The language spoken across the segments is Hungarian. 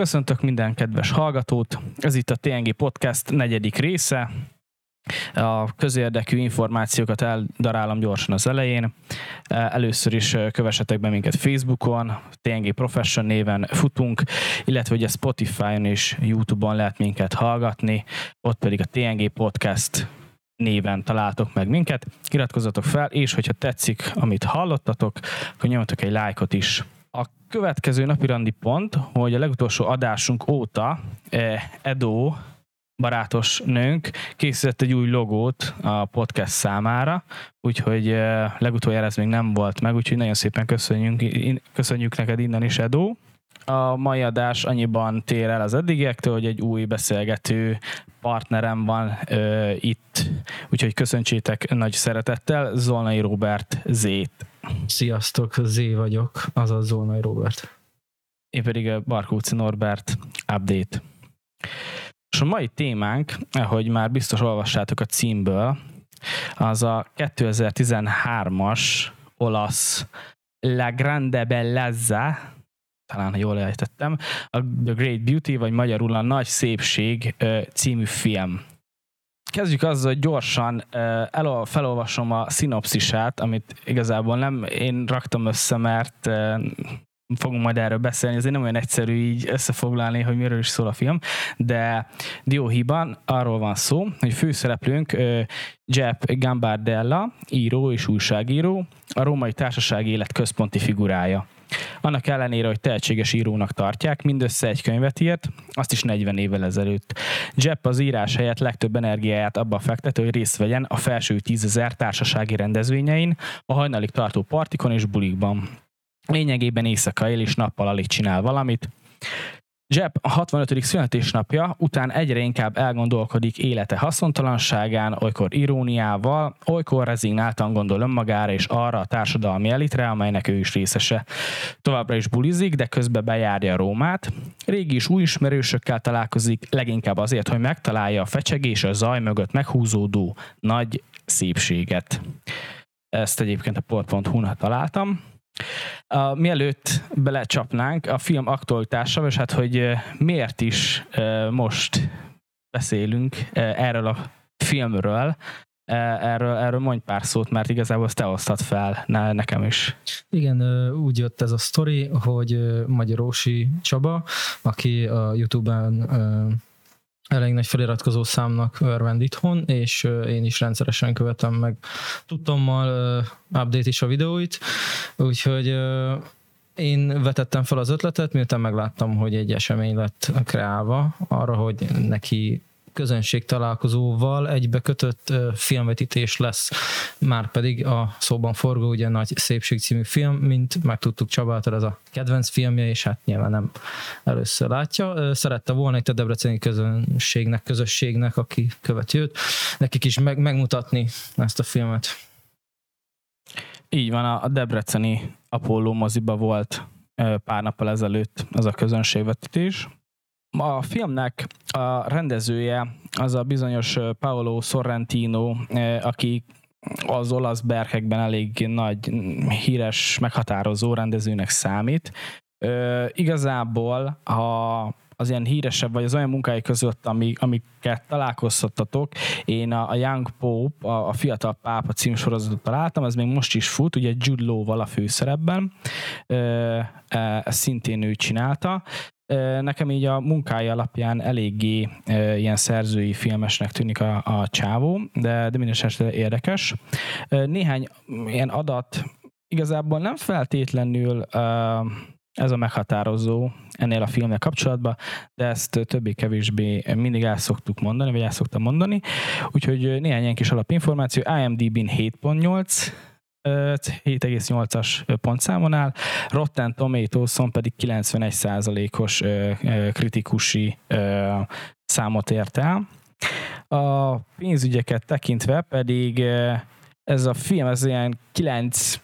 Köszöntök minden kedves hallgatót, ez itt a TNG Podcast negyedik része. A közérdekű információkat eldarálom gyorsan az elején. Először is kövessetek be minket Facebookon, TNG Profession néven futunk, illetve ugye Spotify-on és YouTube-on lehet minket hallgatni, ott pedig a TNG Podcast néven találtok meg minket. Iratkozzatok fel, és hogyha tetszik, amit hallottatok, akkor nyomjatok egy lájkot is következő napirandi pont, hogy a legutolsó adásunk óta eh, Edo barátos nőnk készített egy új logót a podcast számára, úgyhogy eh, legutoljára ez még nem volt meg, úgyhogy nagyon szépen köszönjük, köszönjük neked innen is, Edo. A mai adás annyiban tér el az eddigiektől, hogy egy új beszélgető partnerem van ö, itt, úgyhogy köszöntsétek nagy szeretettel Zolnai Robert Z-t. Sziasztok, Z vagyok, azaz Zolnai Robert. Én pedig a Barkóci Norbert update. És a mai témánk, ahogy már biztos olvassátok a címből, az a 2013-as olasz La Grande Bellezza, talán ha jól ejtettem, a The Great Beauty, vagy magyarul a Nagy Szépség című film. Kezdjük azzal, hogy gyorsan elol, felolvasom a szinopszisát, amit igazából nem én raktam össze, mert fogunk majd erről beszélni, ezért nem olyan egyszerű így összefoglalni, hogy miről is szól a film, de dióhiban arról van szó, hogy főszereplőnk Jeff Gambardella, író és újságíró, a római társaság élet központi figurája. Annak ellenére, hogy tehetséges írónak tartják, mindössze egy könyvet írt, azt is 40 évvel ezelőtt. Jepp az írás helyett legtöbb energiáját abba fektető, hogy részt vegyen a felső tízezer társasági rendezvényein, a hajnalig tartó partikon és bulikban. Lényegében éjszaka él és nappal alig csinál valamit. Jeb a 65. születésnapja után egyre inkább elgondolkodik élete haszontalanságán, olykor iróniával, olykor rezignáltan gondol önmagára és arra a társadalmi elitre, amelynek ő is részese. Továbbra is bulizik, de közben bejárja Rómát. Régi és új ismerősökkel találkozik, leginkább azért, hogy megtalálja a fecsegés a zaj mögött meghúzódó nagy szépséget. Ezt egyébként a port.hu-n találtam. Uh, mielőtt belecsapnánk a film aktualitása, és hát, hogy miért is uh, most beszélünk uh, erről a filmről, erről, erről mondj pár szót, mert igazából ezt te osztad fel ne, nekem is. Igen, úgy jött ez a sztori, hogy Magyarósi Csaba, aki a Youtube-en elég nagy feliratkozó számnak örvend itthon, és én is rendszeresen követem meg tudtommal update is a videóit, úgyhogy én vetettem fel az ötletet, miután megláttam, hogy egy esemény lett kreálva arra, hogy neki közönség találkozóval egybe kötött filmvetítés lesz, már pedig a szóban forgó ugye Nagy Szépség című film, mint megtudtuk Csabától, ez a kedvenc filmje, és hát nyilván nem először látja. Szerette volna itt a debreceni közönségnek, közösségnek, aki követi őt, nekik is meg, megmutatni ezt a filmet. Így van, a debreceni Apollo moziba volt pár nappal ezelőtt az a közönségvetítés, a filmnek a rendezője az a bizonyos Paolo Sorrentino, aki az olasz berkekben elég nagy, híres, meghatározó rendezőnek számít. Ö, igazából, ha az ilyen híresebb, vagy az olyan munkái között, ami, amiket találkozhattatok, én a, a Young Pope, a, a Fiatal Pápa című sorozatot találtam, ez még most is fut, ugye Jude Law-val a főszerepben, ö, e, szintén ő csinálta, nekem így a munkája alapján eléggé ilyen szerzői filmesnek tűnik a, a csávó, de, de minden esetre érdekes. Néhány ilyen adat igazából nem feltétlenül ez a meghatározó ennél a filmnek kapcsolatban, de ezt többé-kevésbé mindig el szoktuk mondani, vagy el szoktam mondani. Úgyhogy néhány ilyen kis alapinformáció. IMDb-n 7.8, 7,8-as pontszámon áll, Rotten Tomatoes-on pedig 91%-os kritikusi számot ért el. A pénzügyeket tekintve pedig ez a film ez ilyen 9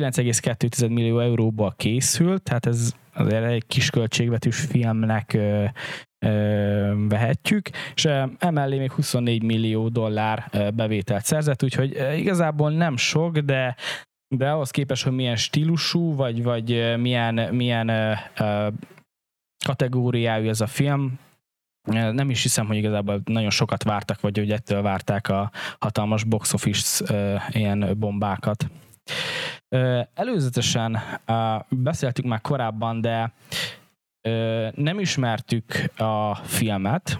9,2 millió euróba készült, tehát ez azért egy kis költségvetős filmnek vehetjük, és emellé még 24 millió dollár bevételt szerzett, úgyhogy igazából nem sok, de de ahhoz képest, hogy milyen stílusú, vagy, vagy milyen, milyen kategóriájú ez a film. Nem is hiszem, hogy igazából nagyon sokat vártak, vagy hogy ettől várták a hatalmas box office ilyen bombákat. Előzetesen beszéltük már korábban, de nem ismertük a filmet,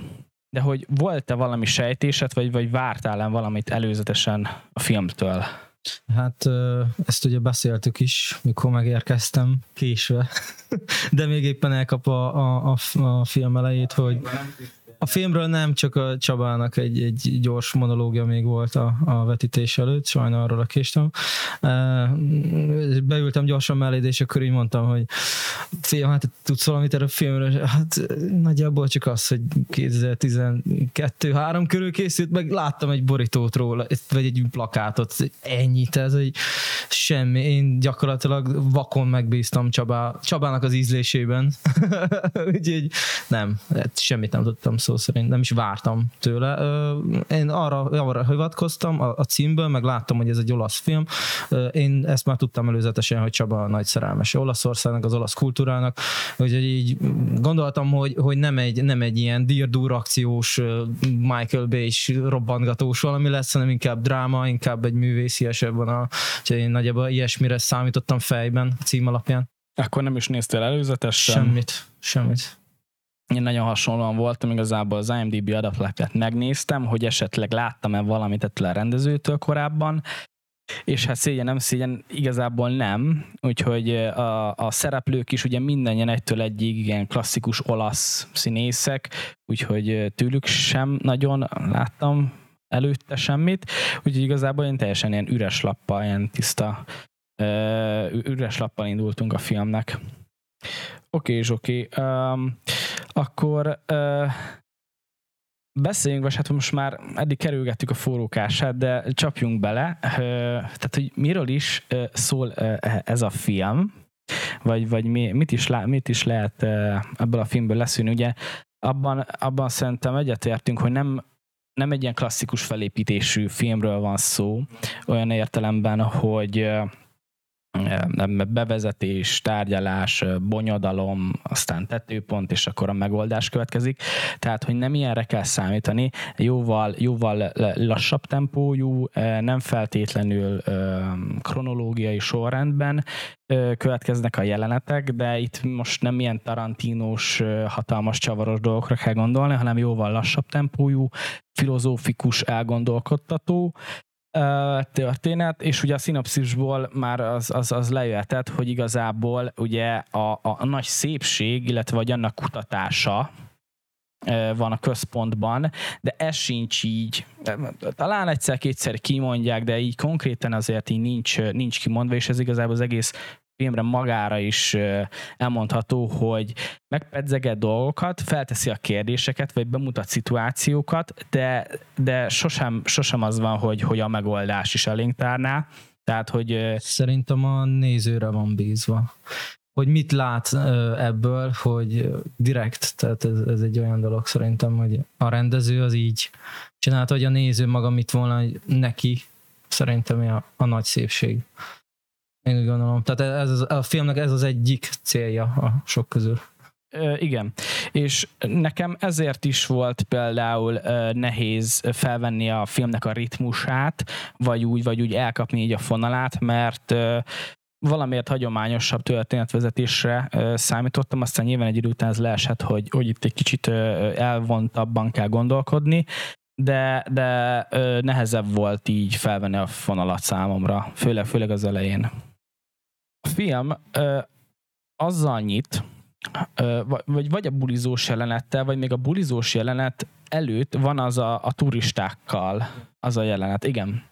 de hogy volt-e valami sejtésed, vagy, vagy vártál-e valamit előzetesen a filmtől? Hát ezt ugye beszéltük is, mikor megérkeztem késve, de még éppen elkap a, a, a, a film elejét, hogy a filmről nem, csak a Csabának egy, egy gyors monológia még volt a, a vetítés előtt, sajnálom, késtem. Beültem gyorsan mellé, és akkor így mondtam, hogy fiam, hát tudsz valamit erre a filmről? Hát nagyjából csak az, hogy 2012-3 körül készült, meg láttam egy borítót róla, vagy egy plakátot, ennyit, ez egy semmi. Én gyakorlatilag vakon megbíztam Csabá, Csabának az ízlésében. Úgyhogy nem, hát semmit nem tudtam szó szerint, nem is vártam tőle. Én arra, arra hivatkoztam a, a címből, meg láttam, hogy ez egy olasz film. Én ezt már tudtam előzetesen, hogy Csaba nagy szerelmes Olaszországnak, az olasz kultúrának, úgyhogy így gondoltam, hogy, hogy nem, egy, nem egy ilyen dirdur akciós Michael bay robbantgatós valami lesz, hanem inkább dráma, inkább egy művésziesebb a, úgyhogy én nagyjából ilyesmire számítottam fejben a cím alapján. Akkor nem is néztél előzetesen? Semmit, semmit én nagyon hasonlóan voltam, igazából az IMDb adatlapját megnéztem, hogy esetleg láttam-e valamit ettől a rendezőtől korábban, és hát szégyen nem szégyen, igazából nem, úgyhogy a, a szereplők is ugye mindenjen egytől egyig ilyen klasszikus olasz színészek, úgyhogy tőlük sem nagyon láttam előtte semmit, úgyhogy igazából én teljesen ilyen üres lappal, ilyen tiszta üres lappal indultunk a filmnek. Oké, és oké. Um, akkor uh, beszéljünk, vagy hát most már eddig kerülgettük a forrókását, de csapjunk bele. Uh, tehát, hogy miről is uh, szól uh, ez a film, vagy, vagy mi, mit, is lá, mit is lehet uh, ebből a filmből leszűrni. Ugye abban, abban szerintem egyetértünk, hogy nem nem egy ilyen klasszikus felépítésű filmről van szó, olyan értelemben, hogy bevezetés, tárgyalás, bonyodalom, aztán tetőpont, és akkor a megoldás következik. Tehát, hogy nem ilyenre kell számítani, jóval, jóval lassabb tempójú, nem feltétlenül kronológiai sorrendben következnek a jelenetek, de itt most nem ilyen tarantínos, hatalmas csavaros dolgokra kell gondolni, hanem jóval lassabb tempójú, filozófikus, elgondolkodtató, történet, és ugye a szinopszisból már az, az, az lejöhetett, hogy igazából ugye a, a, nagy szépség, illetve vagy annak kutatása, van a központban, de ez sincs így. Talán egyszer-kétszer kimondják, de így konkrétan azért így nincs, nincs kimondva, és ez igazából az egész filmre magára is elmondható, hogy megpedzeget dolgokat, felteszi a kérdéseket, vagy bemutat szituációkat, de, de sosem, sosem az van, hogy, hogy a megoldás is elénk tárná. Tehát, hogy... Szerintem a nézőre van bízva hogy mit lát ebből, hogy direkt, tehát ez, ez egy olyan dolog szerintem, hogy a rendező az így csinálta, hogy a néző maga mit volna neki, szerintem a, a nagy szépség. Én úgy gondolom. Tehát ez, a filmnek ez az egyik célja a sok közül. Igen, és nekem ezért is volt például nehéz felvenni a filmnek a ritmusát, vagy úgy, vagy úgy elkapni így a fonalát, mert valamiért hagyományosabb történetvezetésre számítottam, aztán nyilván egy idő után ez leesett, hogy, hogy itt egy kicsit elvontabban kell gondolkodni, de, de nehezebb volt így felvenni a fonalat számomra, főleg, főleg az elején. A film ö, azzal nyit, ö, vagy, vagy a bulizós jelenettel, vagy még a bulizós jelenet előtt van az a, a turistákkal, az a jelenet, igen.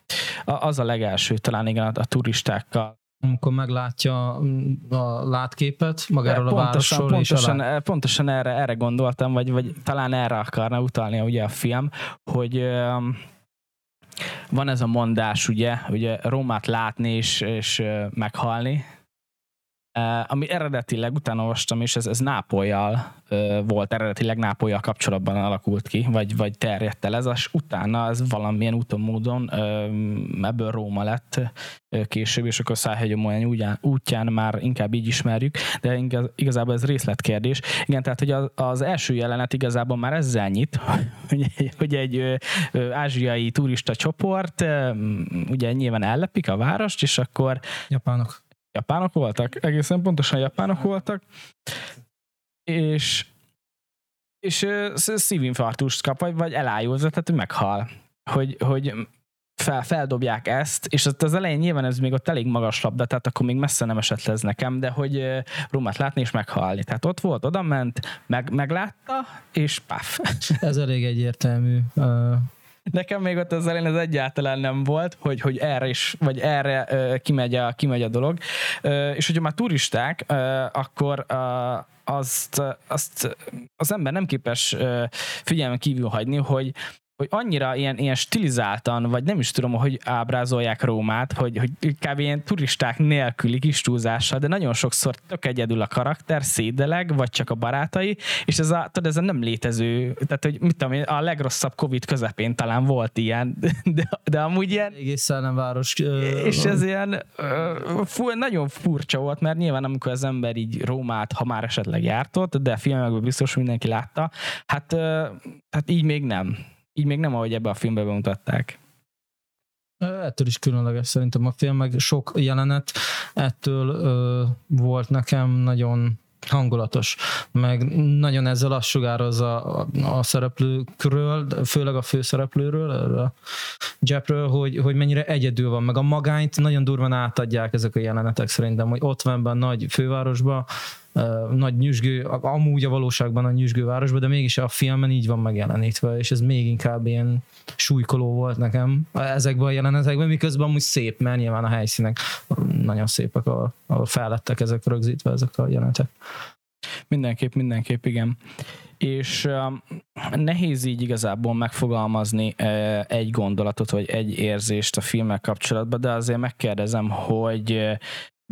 A, az a legelső, talán igen, a, a turistákkal. Amikor meglátja a látképet magáról pontosan, a városról pontosan, és alá... pontosan erre, erre gondoltam, vagy, vagy talán erre akarna utalni ugye a film, hogy van ez a mondás, ugye, ugye Rómát látni és, és meghalni, ami eredetileg utána olvastam, és ez, ez Nápolyjal volt, eredetileg Nápolyjal kapcsolatban alakult ki, vagy, vagy terjedt el ez, és utána ez valamilyen úton, módon ebből Róma lett később, és akkor Szájhegyomolyán útján már inkább így ismerjük, de igazából ez részletkérdés. Igen, tehát hogy az, az első jelenet igazából már ezzel nyit, hogy, hogy egy ázsiai turista csoport ugye nyilván ellepik a várost, és akkor Japánok japánok voltak, egészen pontosan japánok voltak, és és szívinfarktust kap, vagy, vagy elájulza, tehát meghal. Hogy, hogy fel, feldobják ezt, és az, az elején nyilván ez még ott elég magas labda, tehát akkor még messze nem esett le ez nekem, de hogy Rumát látni és meghalni. Tehát ott volt, oda ment, meg, meglátta, és paf. Ez elég egyértelmű. Nekem még ott az elején ez egyáltalán nem volt, hogy, hogy erre is, vagy erre uh, kimegy, a, kimegy a dolog. Uh, és hogyha már turisták, uh, akkor uh, azt, azt az ember nem képes figyelmen kívül hagyni, hogy hogy annyira ilyen, ilyen stilizáltan, vagy nem is tudom, hogy ábrázolják Rómát, hogy, hogy kb. ilyen turisták nélküli kis túlzással, de nagyon sokszor tök egyedül a karakter, szédeleg, vagy csak a barátai, és ez a, tudod, ez a nem létező, tehát hogy mit tudom én, a legrosszabb Covid közepén talán volt ilyen, de, de amúgy ilyen... Egész szellemváros. És ez ilyen fú, nagyon furcsa volt, mert nyilván amikor az ember így Rómát, ha már esetleg jártott, de filmekben biztos mindenki látta, hát, hát így még nem így még nem, ahogy ebbe a filmbe bemutatták. Ettől is különleges szerintem a film, meg sok jelenet ettől ö, volt nekem nagyon hangulatos, meg nagyon ezzel azt sugározza a, a szereplőkről, főleg a főszereplőről, a Jepről, hogy, hogy mennyire egyedül van, meg a magányt nagyon durvan átadják ezek a jelenetek szerintem, hogy ott van benne nagy fővárosban, nagy nyüzsgő, amúgy a valóságban a nyüzsgő városban, de mégis a filmen így van megjelenítve, és ez még inkább ilyen súlykoló volt nekem ezekben a jelenetekben, miközben amúgy szép, mert nyilván a helyszínek nagyon szépek, ahol, ahol fellettek ezek rögzítve ezek a jelenetek. Mindenképp, mindenképp, igen. És uh, nehéz így igazából megfogalmazni uh, egy gondolatot, vagy egy érzést a filmmel kapcsolatban, de azért megkérdezem, hogy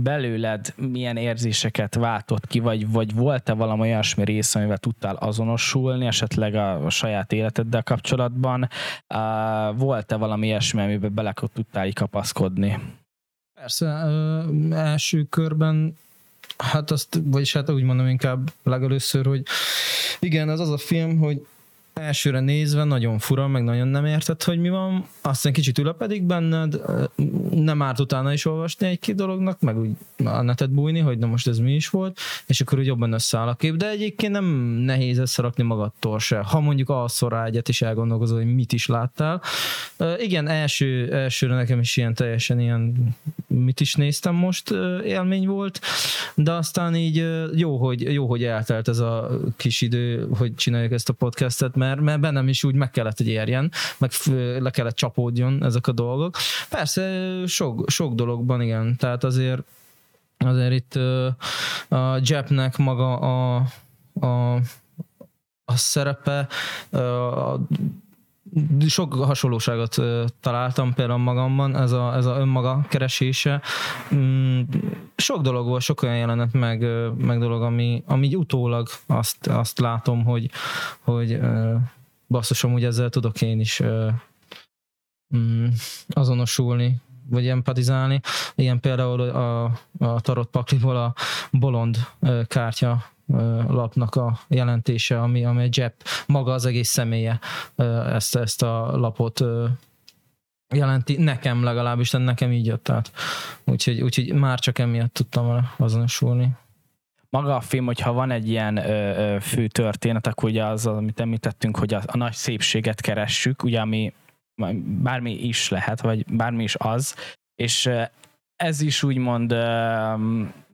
belőled milyen érzéseket váltott ki, vagy, vagy volt-e valami olyasmi rész, amivel tudtál azonosulni, esetleg a, a saját életeddel kapcsolatban? Uh, volt-e valami ilyesmi, amiben bele tudtál kapaszkodni? Persze, ö, első körben hát azt, vagyis hát úgy mondom inkább legelőször, hogy igen, ez az a film, hogy elsőre nézve nagyon fura, meg nagyon nem érted, hogy mi van, aztán kicsit ülepedik benned, nem árt utána is olvasni egy-két dolognak, meg úgy a netet bújni, hogy na most ez mi is volt, és akkor úgy jobban összeáll a kép, de egyébként nem nehéz összerakni magadtól se. Ha mondjuk alszol rá egyet, és elgondolkozol, hogy mit is láttál. Igen, első, elsőre nekem is ilyen teljesen ilyen mit is néztem most élmény volt, de aztán így jó, hogy, jó, hogy eltelt ez a kis idő, hogy csináljuk ezt a podcastet, mert, mert bennem is úgy meg kellett, hogy érjen, meg le kellett csapódjon ezek a dolgok. Persze sok, sok dologban igen, tehát azért azért itt a Jepnek maga a, a, a szerepe, a sok hasonlóságot találtam például magamban, ez a, ez a önmaga keresése. Mm, sok dolog volt, sok olyan jelenet, meg, meg dolog, ami, ami utólag azt, azt látom, hogy, hogy basszus, amúgy ezzel tudok én is mm, azonosulni, vagy empatizálni. Ilyen például a, a tarot pakliból a bolond kártya lapnak a jelentése, ami, ami a Jep maga az egész személye ezt, ezt a lapot jelenti, nekem legalábbis, de nekem így jött át. Úgyhogy, úgyhogy már csak emiatt tudtam vele azonosulni. Maga a film, hogyha van egy ilyen ö, ö, fő történet, akkor ugye az, amit említettünk, hogy a, a nagy szépséget keressük, ugye ami bármi is lehet, vagy bármi is az, és ez is úgymond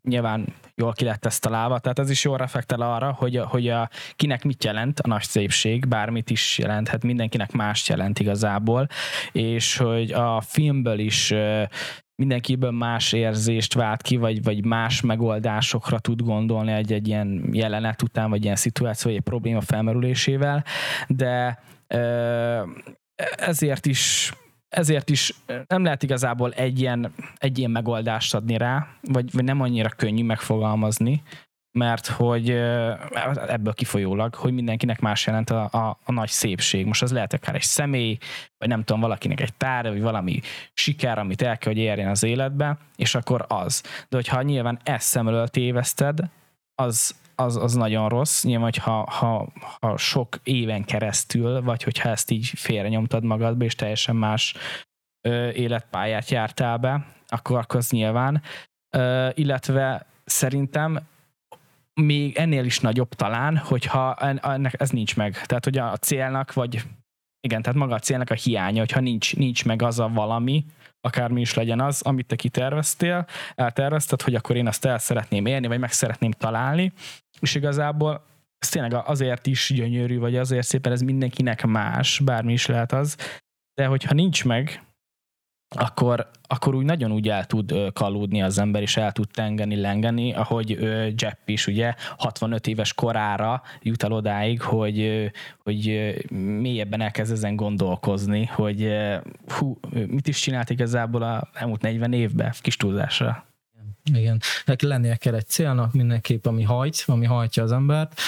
nyilván jól ki lett ezt találva, tehát ez is jól reflektel arra, hogy, hogy a, kinek mit jelent a nagy szépség, bármit is jelenthet, mindenkinek más jelent igazából, és hogy a filmből is mindenkiből más érzést vált ki, vagy, vagy más megoldásokra tud gondolni egy-egy ilyen jelenet után, vagy ilyen szituáció, vagy egy probléma felmerülésével, de ezért is ezért is nem lehet igazából egy ilyen, egy ilyen megoldást adni rá, vagy, vagy nem annyira könnyű megfogalmazni, mert hogy ebből kifolyólag, hogy mindenkinek más jelent a, a, a nagy szépség. Most az lehet akár egy személy, vagy nem tudom, valakinek egy tár, vagy valami siker, amit el kell, hogy érjen az életbe, és akkor az. De hogyha nyilván ezt szemről téveszted, az, az, az nagyon rossz. Nyilván, hogy ha, ha, ha sok éven keresztül, vagy hogyha ezt így félre nyomtad magadba, és teljesen más ö, életpályát jártál be, akkor, akkor az nyilván. Ö, illetve szerintem még ennél is nagyobb talán, hogyha ennek ez nincs meg. Tehát, hogy a célnak, vagy igen, tehát maga a célnak a hiánya, hogyha nincs, nincs meg az a valami, akármi is legyen az, amit te kiterveztél, eltervezted, hogy akkor én azt el szeretném érni, vagy meg szeretném találni, és igazából ez tényleg azért is gyönyörű, vagy azért szépen ez mindenkinek más, bármi is lehet az, de hogyha nincs meg, akkor, akkor úgy nagyon úgy el tud kalódni az ember, és el tud tengeni, lengeni, ahogy Jepp is ugye 65 éves korára jut el odáig, hogy, hogy mélyebben elkezd ezen gondolkozni, hogy hú, mit is csinált igazából a elmúlt 40 évben, kis túlzásra. Igen, lennie kell egy célnak mindenképp, ami hajt, ami hajtja az embert,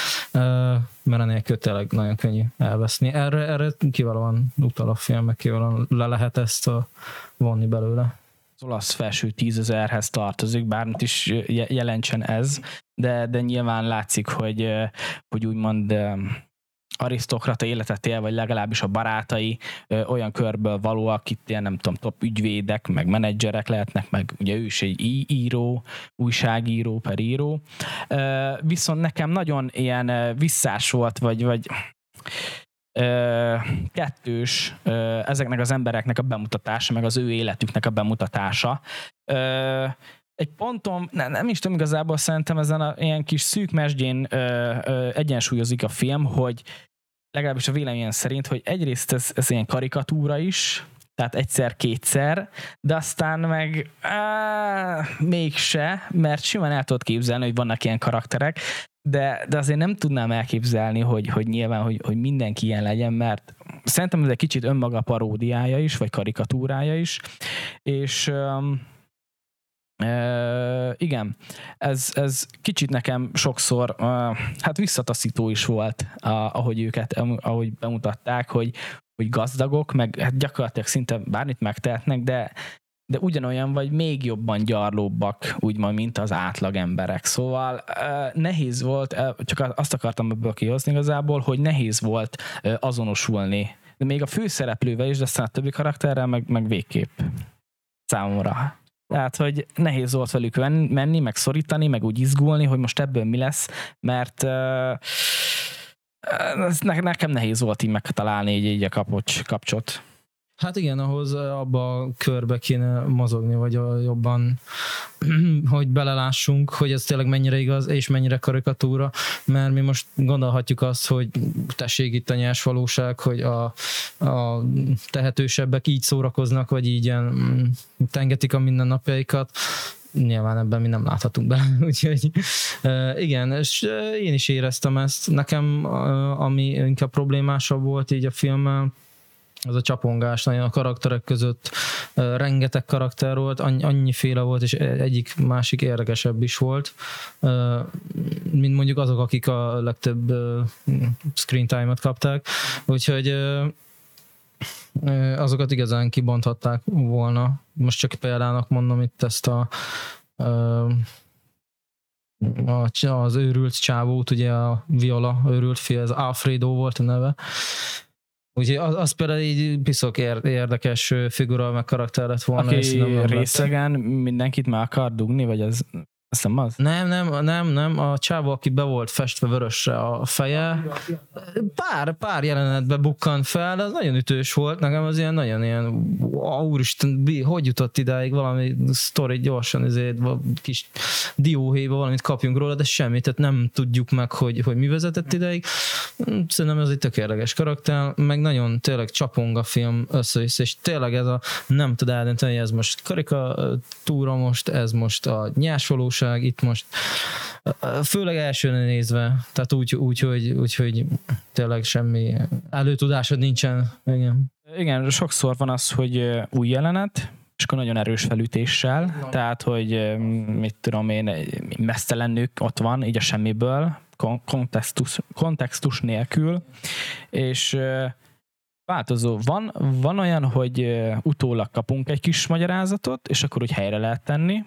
mert ennél tényleg nagyon könnyű elveszni. Erre, erre kiválóan utal a film, meg kiválóan le lehet ezt vonni belőle. Az olasz felső tízezerhez tartozik, bármit is jelentsen ez, de, de nyilván látszik, hogy, hogy úgymond arisztokrata életet él, vagy legalábbis a barátai ö, olyan körből valóak, itt ilyen nem tudom, top ügyvédek, meg menedzserek lehetnek, meg ugye ő is egy író, újságíró per író. Ö, viszont nekem nagyon ilyen visszás volt, vagy, vagy ö, kettős ö, ezeknek az embereknek a bemutatása, meg az ő életüknek a bemutatása. Ö, egy ponton, nem, nem is tudom igazából, szerintem ezen a ilyen kis szűk mesdjén ö, ö, egyensúlyozik a film, hogy legalábbis a véleményem szerint, hogy egyrészt ez, ez ilyen karikatúra is, tehát egyszer-kétszer, de aztán meg á, mégse, mert simán el tudod képzelni, hogy vannak ilyen karakterek, de, de azért nem tudnám elképzelni, hogy, hogy nyilván, hogy, hogy mindenki ilyen legyen, mert szerintem ez egy kicsit önmaga paródiája is, vagy karikatúrája is, és um, Igen, ez, ez kicsit nekem sokszor, uh, hát visszataszító is volt, uh, ahogy őket, ahogy bemutatták, hogy, hogy gazdagok, meg hát gyakorlatilag szinte bármit megtehetnek, de, de ugyanolyan vagy még jobban gyarlóbbak, úgymond, mint az átlag emberek. Szóval nehéz volt, csak azt akartam ebből kihozni igazából, hogy nehéz volt azonosulni, de még a főszereplővel is, de aztán a többi karakterrel meg, meg végképp számomra. Tehát, hogy nehéz volt velük menni, meg szorítani, meg úgy izgulni, hogy most ebből mi lesz, mert uh, nekem nehéz volt így megtalálni így, így a kapocs, kapcsot. Hát igen, ahhoz abba a körbe kéne mozogni, vagy jobban, hogy belelássunk, hogy ez tényleg mennyire igaz, és mennyire karikatúra, mert mi most gondolhatjuk azt, hogy tessék itt a nyers valóság, hogy a, a tehetősebbek így szórakoznak, vagy így ilyen mm, tengetik a mindennapjaikat, nyilván ebben mi nem láthatunk be, úgyhogy igen, és én is éreztem ezt. Nekem, ami inkább problémásabb volt így a filmmel, az a csapongás nagyon a karakterek között rengeteg karakter volt, annyiféle volt, és egyik másik érdekesebb is volt, mint mondjuk azok, akik a legtöbb screen time-ot kapták, úgyhogy azokat igazán kibonthatták volna. Most csak példának mondom itt ezt a az őrült csávót, ugye a Viola őrült fia, ez Alfredo volt a neve, Úgyhogy az, az például így piszok érdekes figura, meg karakter lett volna. Aki részegen mindenkit meg akar dugni, vagy az azt nem az? Nem, nem, nem, nem. A csávó, aki be volt festve vörösre a feje, pár, pár jelenetben bukkan fel, az nagyon ütős volt. Nekem az ilyen nagyon ilyen, úristen, hogy jutott idáig valami sztori gyorsan, ezért kis dióhéjba valamit kapjunk róla, de semmit, tehát nem tudjuk meg, hogy, hogy mi vezetett ideig. Szerintem ez egy tök érdekes karakter, meg nagyon tényleg csapong a film össze és tényleg ez a nem tud eldönteni, hogy ez most karikatúra most, ez most a nyásolós valóság itt most, főleg elsőre nézve, tehát úgy, úgy, hogy, úgy, hogy tényleg semmi előtudásod nincsen. Igen. Igen, sokszor van az, hogy új jelenet, és akkor nagyon erős felütéssel, no. tehát, hogy mit tudom én, mesztelen nők ott van, így a semmiből, kontextus, kontextus nélkül, és változó. Van, van olyan, hogy utólag kapunk egy kis magyarázatot, és akkor úgy helyre lehet tenni,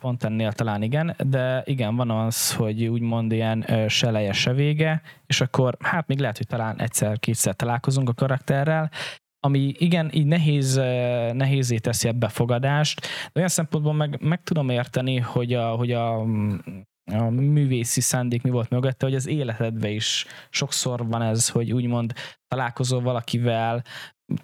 pont ennél talán igen, de igen, van az, hogy úgymond ilyen se leje, se vége, és akkor hát még lehet, hogy talán egyszer-kétszer találkozunk a karakterrel, ami igen, így nehéz, nehézé teszi a befogadást, de olyan szempontból meg, meg tudom érteni, hogy a, hogy a a művészi szándék mi volt mögötte, hogy az életedben is sokszor van ez, hogy úgymond találkozol valakivel,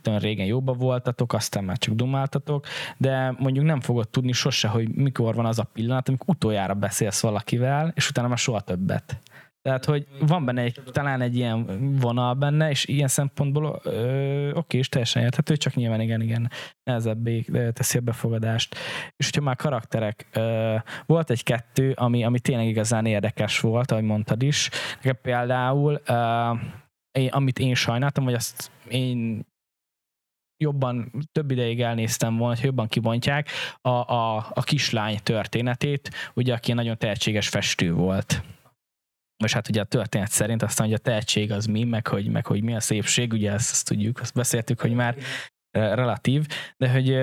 régen jobba voltatok, aztán már csak dumáltatok, de mondjuk nem fogod tudni sose, hogy mikor van az a pillanat, amikor utoljára beszélsz valakivel, és utána már soha többet. Tehát, hogy van benne egy, talán egy ilyen vonal benne, és ilyen szempontból oké, és teljesen érthető, csak nyilván igen, igen, nehezebbé teszi a befogadást. És hogyha már karakterek, ö, volt egy-kettő, ami, ami tényleg igazán érdekes volt, ahogy mondtad is. Nekem például, ö, én, amit én sajnáltam, hogy azt én jobban, több ideig elnéztem volna, hogy jobban kibontják a, a, a kislány történetét, ugye, aki nagyon tehetséges festő volt most hát ugye a történet szerint aztán, hogy a tehetség az mi, meg hogy, meg hogy mi a szépség, ugye ezt, ezt tudjuk, azt beszéltük, hogy már relatív, de hogy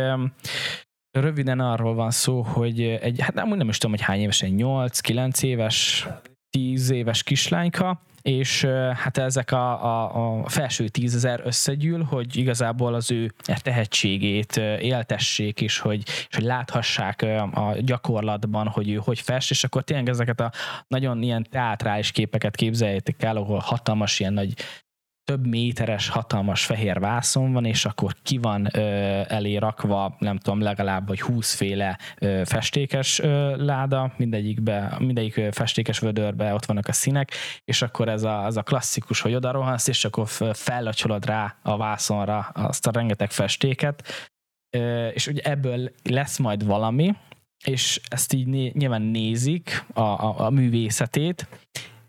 röviden arról van szó, hogy egy, hát nem, nem is tudom, hogy hány évesen, 8-9 éves, 10 éves kislányka, és hát ezek a, a, a felső tízezer összegyűl, hogy igazából az ő tehetségét éltessék, és hogy, és hogy láthassák a gyakorlatban, hogy ő hogy fest, és akkor tényleg ezeket a nagyon ilyen teátrális képeket képzeljétek el, ahol hatalmas ilyen nagy több méteres, hatalmas fehér vászon van, és akkor ki van ö, elé rakva, nem tudom, legalább vagy húszféle festékes ö, láda, mindegyikbe, mindegyik festékes vödörbe ott vannak a színek, és akkor ez a, az a klasszikus, hogy oda rohansz, és akkor fellacsolod rá a vászonra azt a rengeteg festéket, ö, és ugye ebből lesz majd valami, és ezt így nyilván nézik a, a, a művészetét,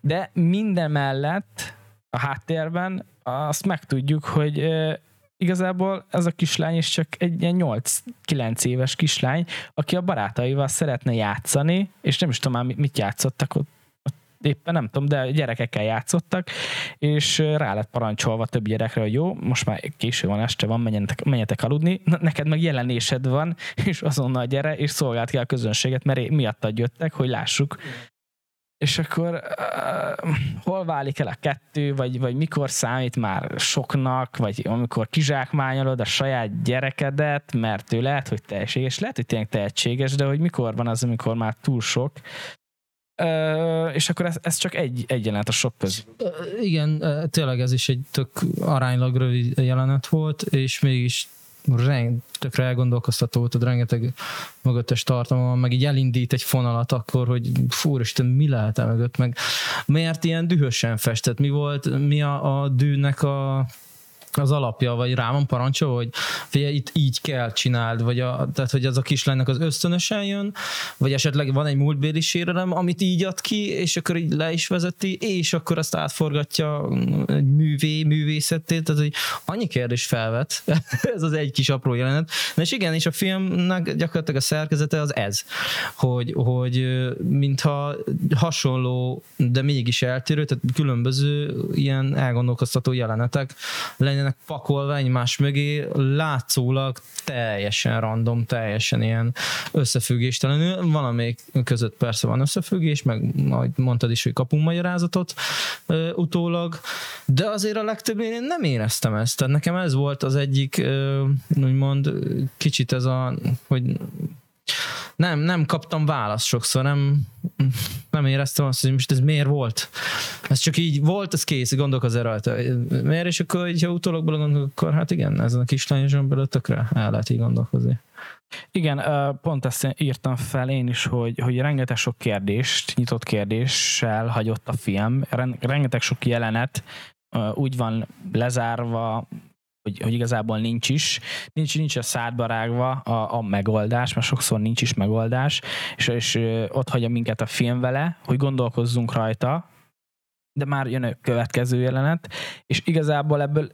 de minden mellett a háttérben azt megtudjuk, hogy igazából ez a kislány is csak egy ilyen 8-9 éves kislány, aki a barátaival szeretne játszani, és nem is tudom már mit játszottak ott, éppen nem tudom, de gyerekekkel játszottak, és rá lett parancsolva több gyerekre, hogy jó, most már késő van, este van, menjetek, menjetek aludni, neked meg jelenésed van, és azonnal gyere, és szolgált ki a közönséget, mert miattad jöttek, hogy lássuk, és akkor uh, hol válik el a kettő, vagy, vagy mikor számít már soknak, vagy amikor kizsákmányolod a saját gyerekedet, mert ő lehet, hogy tehetséges, lehet, hogy tényleg tehetséges, de hogy mikor van az, amikor már túl sok, Uh, és akkor ez, ez csak egy, egy jelenet a sok közül. Igen, tényleg ez is egy tök aránylag rövid jelenet volt, és mégis tökre elgondolkoztató volt, rengeteg mögöttes tartalma, meg így elindít egy fonalat akkor, hogy fú, Isten, mi lehet -e mögött, meg miért ilyen dühösen festett, mi volt, mi a, a dűnek a az alapja, vagy rá van parancsol, hogy figyelj, itt így kell csináld, vagy a, tehát, hogy az a kislánynak az ösztönösen jön, vagy esetleg van egy múltbéli sérelem, amit így ad ki, és akkor így le is vezeti, és akkor azt átforgatja egy művé, művészetét, tehát hogy annyi kérdés felvet, ez az egy kis apró jelenet. Na és igen, és a filmnek gyakorlatilag a szerkezete az ez, hogy, hogy mintha hasonló, de mégis eltérő, tehát különböző ilyen elgondolkoztató jelenetek lenne lennének pakolva egymás mögé, látszólag teljesen random, teljesen ilyen összefüggéstelenül. Van, amelyik között persze van összefüggés, meg majd mondtad is, hogy kapunk magyarázatot ö, utólag, de azért a legtöbb én nem éreztem ezt. Tehát nekem ez volt az egyik, ö, úgymond kicsit ez a, hogy nem, nem kaptam választ sokszor, nem, nem éreztem azt, hogy most ez miért volt. Ez csak így volt, ez kész, gondolkozz rajta. Miért, és akkor, ha utólag belegondolok, akkor hát igen, ezen a kislányosan belőle tökre el lehet így gondolkozni. Igen, pont ezt írtam fel én is, hogy, hogy rengeteg sok kérdést, nyitott kérdéssel hagyott a film, rengeteg sok jelenet úgy van lezárva, hogy, hogy igazából nincs is, nincs, nincs a szádba rágva a, a megoldás, mert sokszor nincs is megoldás, és, és ott hagyja minket a film vele, hogy gondolkozzunk rajta, de már jön a következő jelenet, és igazából ebből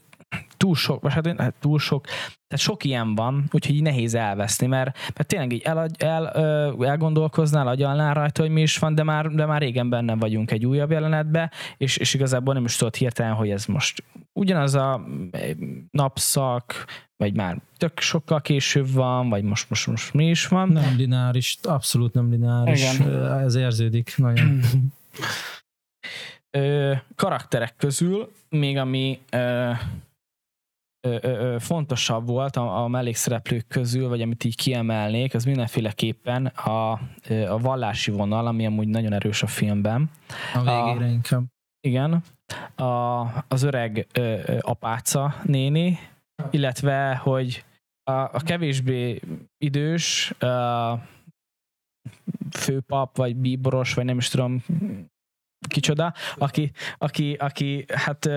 túl sok, vagy hát, hát túl sok, tehát sok ilyen van, úgyhogy így nehéz elveszni, mert, mert tényleg így el, el, elgondolkoznál, agyalnál rajta, hogy mi is van, de már, de már régen benne vagyunk egy újabb jelenetbe, és, és igazából nem is tudod hirtelen, hogy ez most ugyanaz a napszak, vagy már tök sokkal később van, vagy most, most, most mi is van. Nem lineáris, abszolút nem lineáris. Igen. Ez érződik nagyon. ö, karakterek közül még ami ö, fontosabb volt a, a mellékszereplők közül, vagy amit így kiemelnék, az mindenféleképpen a, a vallási vonal, ami amúgy nagyon erős a filmben. A végére a, inkább. Igen. A, az öreg ö, apáca néni, illetve, hogy a, a kevésbé idős a főpap, vagy bíboros, vagy nem is tudom kicsoda, aki, aki, aki hát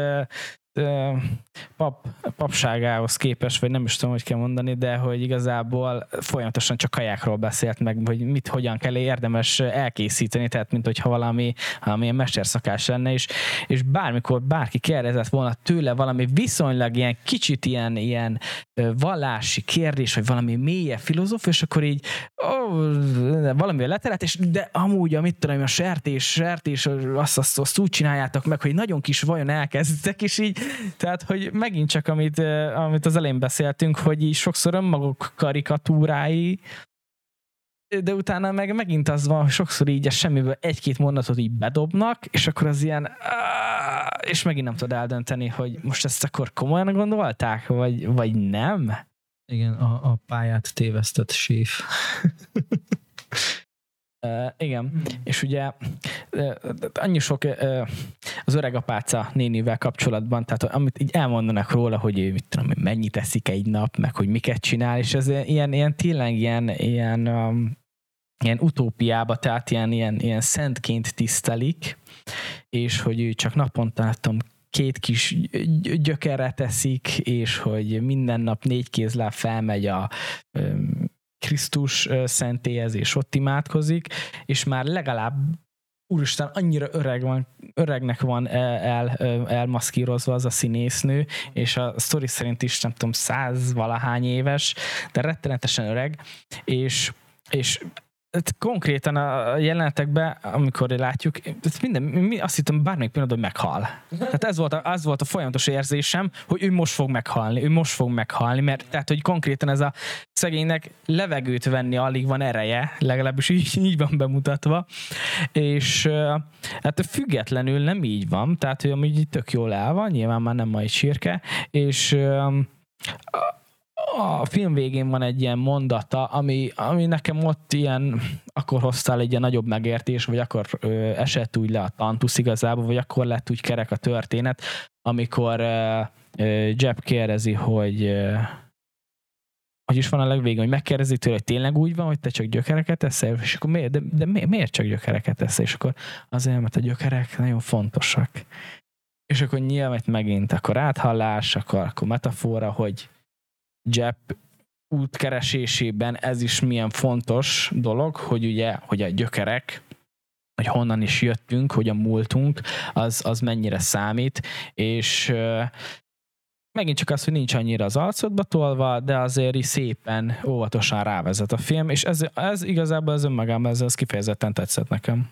pap, papságához képes, vagy nem is tudom, hogy kell mondani, de hogy igazából folyamatosan csak kajákról beszélt meg, hogy mit, hogyan kell érdemes elkészíteni, tehát mint hogyha valami, valamilyen mesterszakás lenne, és, és bármikor bárki kérdezett volna tőle valami viszonylag ilyen kicsit ilyen, ilyen vallási kérdés, vagy valami mélye filozóf, és akkor így ó, valami leterelt, és de amúgy, amit tudom, a sertés, sertés, azt, azt, azt úgy csináljátok meg, hogy nagyon kis vajon elkezdtek, és így tehát, hogy megint csak amit, amit az elején beszéltünk, hogy így sokszor önmaguk karikatúrái, de utána meg megint az van, hogy sokszor így a semmiből egy-két mondatot így bedobnak, és akkor az ilyen, és megint nem tudod eldönteni, hogy most ezt akkor komolyan gondolták, vagy, vagy nem? Igen, a, a pályát tévesztett séf. Uh, igen, mm. és ugye uh, annyi sok uh, az öreg apáca nénivel kapcsolatban, tehát amit így elmondanak róla, hogy ő mit tudom, mennyit eszik egy nap, meg hogy miket csinál, és ez ilyen, ilyen tényleg ilyen, ilyen, um, ilyen utópiába, tehát ilyen, ilyen, ilyen szentként tisztelik, és hogy ő csak naponta, tudom, két kis gyökerre teszik, és hogy minden nap négy kézláb felmegy a um, Krisztus szentélyez, és ott imádkozik, és már legalább úristen, annyira öreg van, öregnek van el, el, elmaszkírozva az a színésznő, és a sztori szerint is nem tudom, száz valahány éves, de rettenetesen öreg, és, és Hát konkrétan a jelenetekben, amikor látjuk, minden, mi azt hittem bármelyik pillanatban, hogy meghal. Tehát ez volt, a, az volt a folyamatos érzésem, hogy ő most fog meghalni, ő most fog meghalni, mert tehát, hogy konkrétan ez a szegénynek levegőt venni alig van ereje, legalábbis így, így van bemutatva, és hát függetlenül nem így van, tehát hogy amúgy tök jól el van, nyilván már nem majd sírke, és a film végén van egy ilyen mondata, ami, ami nekem ott ilyen, akkor hoztál egy ilyen nagyobb megértés, vagy akkor ö, esett úgy le a tantusz igazából, vagy akkor lett úgy kerek a történet, amikor ö, ö, Jeb kérdezi, hogy ö, hogy is van a legvégén, hogy megkérdezi tőle, hogy tényleg úgy van, hogy te csak gyökereket eszel, és akkor miért, de, de miért csak gyökereket eszel, és akkor azért, mert a gyökerek nagyon fontosak. És akkor nyilván megint akkor áthallás, akkor, akkor metafora, hogy Jep útkeresésében ez is milyen fontos dolog, hogy ugye, hogy a gyökerek, hogy honnan is jöttünk, hogy a múltunk, az, az mennyire számít, és megint csak az, hogy nincs annyira az arcodba tolva, de azért is szépen, óvatosan rávezet a film, és ez, ez igazából az önmagában, ez, ez kifejezetten tetszett nekem.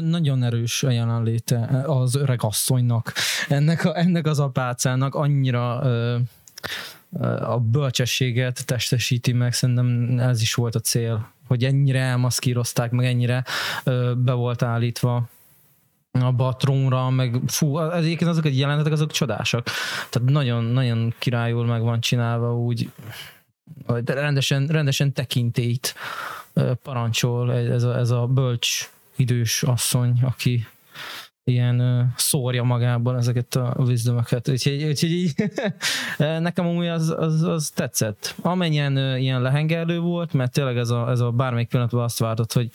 Nagyon erős a jelenléte az öreg asszonynak, ennek, a, ennek az apácának annyira a bölcsességet testesíti meg, szerintem ez is volt a cél, hogy ennyire elmaszkírozták, meg ennyire be volt állítva a batrónra, meg fú, egyébként azok egy jelenetek, azok csodásak. Tehát nagyon, nagyon királyul meg van csinálva úgy, hogy rendesen, rendesen tekintélyt parancsol ez a, ez a bölcs idős asszony, aki ilyen szórja magában ezeket a wisdomöket. Úgyhogy, úgyhogy így, nekem amúgy az, az, az tetszett. Amennyien ilyen lehengerlő volt, mert tényleg ez a, ez a bármelyik pillanatban azt vártott, hogy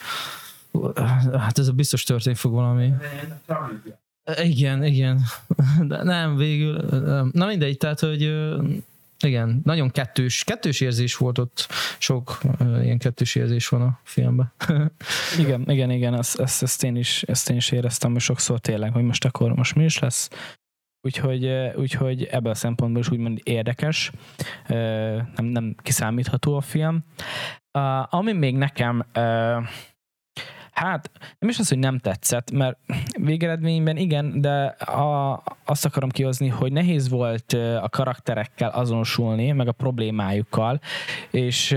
hát ez a biztos történni fog valami. Igen, igen. De nem, végül. Na mindegy, tehát, hogy igen, nagyon kettős, kettős érzés volt ott, sok uh, ilyen kettős érzés van a filmben. igen, igen, igen, ezt, ezt, ezt, én is, ezt én is éreztem, hogy sokszor tényleg, hogy most akkor most mi is lesz, úgyhogy, úgyhogy ebből a szempontból is úgymond érdekes, nem, nem kiszámítható a film. Ami még nekem Hát nem is az, hogy nem tetszett, mert végeredményben igen, de a, azt akarom kihozni, hogy nehéz volt a karakterekkel azonosulni, meg a problémájukkal, és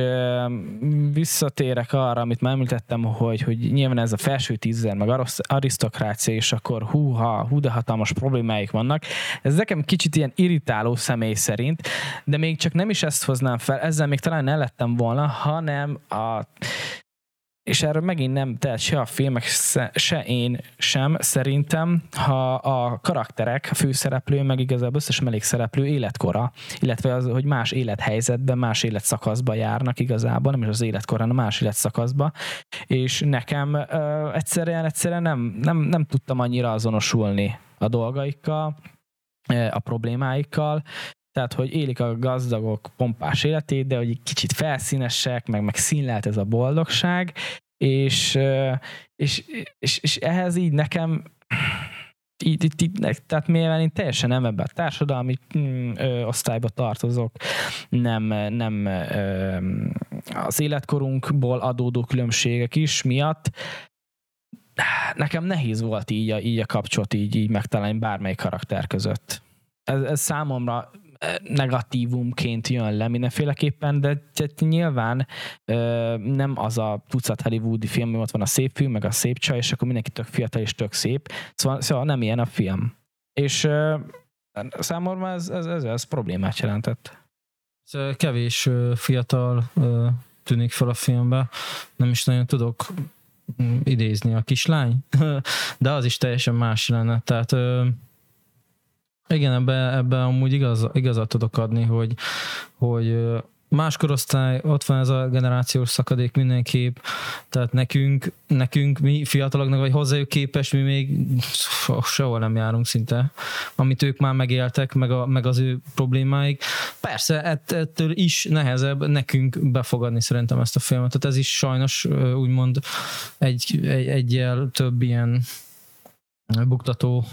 visszatérek arra, amit már említettem, hogy, hogy nyilván ez a felső tízzer, meg arisztokrácia, és akkor húha, hú de hatalmas problémáik vannak. Ez nekem kicsit ilyen irritáló személy szerint, de még csak nem is ezt hoznám fel, ezzel még talán ne lettem volna, hanem a és erről megint nem tehet se a filmek, se én sem, szerintem, ha a karakterek, a főszereplő, meg igazából összes mellékszereplő életkora, illetve az, hogy más élethelyzetben, más életszakaszba járnak igazából, nem is az életkor, hanem más életszakaszba, és nekem ö, egyszerűen, egyszerűen nem, nem, nem tudtam annyira azonosulni a dolgaikkal, a problémáikkal, tehát, hogy élik a gazdagok pompás életét, de hogy egy kicsit felszínesek, meg, meg színlelt ez a boldogság, és, és, és, és ehhez így nekem így, így, így, tehát mivel én teljesen nem ebben a társadalmi mm, ö, osztályba tartozok, nem, nem ö, az életkorunkból adódó különbségek is miatt, nekem nehéz volt így a, így a kapcsolat így, így megtalálni bármely karakter között. Ez, ez számomra negatívumként jön le mindenféleképpen, de nyilván nem az a tucat hollywoodi film, hogy ott van a szép film, meg a szép csaj, és akkor mindenki tök fiatal és tök szép. Szóval, szóval nem ilyen a film. És számomra ez, ez, ez, ez problémát jelentett. Kevés fiatal tűnik fel a filmbe. Nem is nagyon tudok mm, idézni a kislány, de az is teljesen más lenne. Tehát igen, ebbe, ebbe amúgy igaz, igazat tudok adni, hogy, hogy más korosztály, ott van ez a generációs szakadék mindenképp, tehát nekünk, nekünk mi fiataloknak, vagy hozzájuk képes, mi még sehol nem járunk szinte, amit ők már megéltek, meg, a, meg az ő problémáik. Persze, ett, ettől is nehezebb nekünk befogadni szerintem ezt a filmet, tehát ez is sajnos úgymond egy, egy egyel több ilyen buktató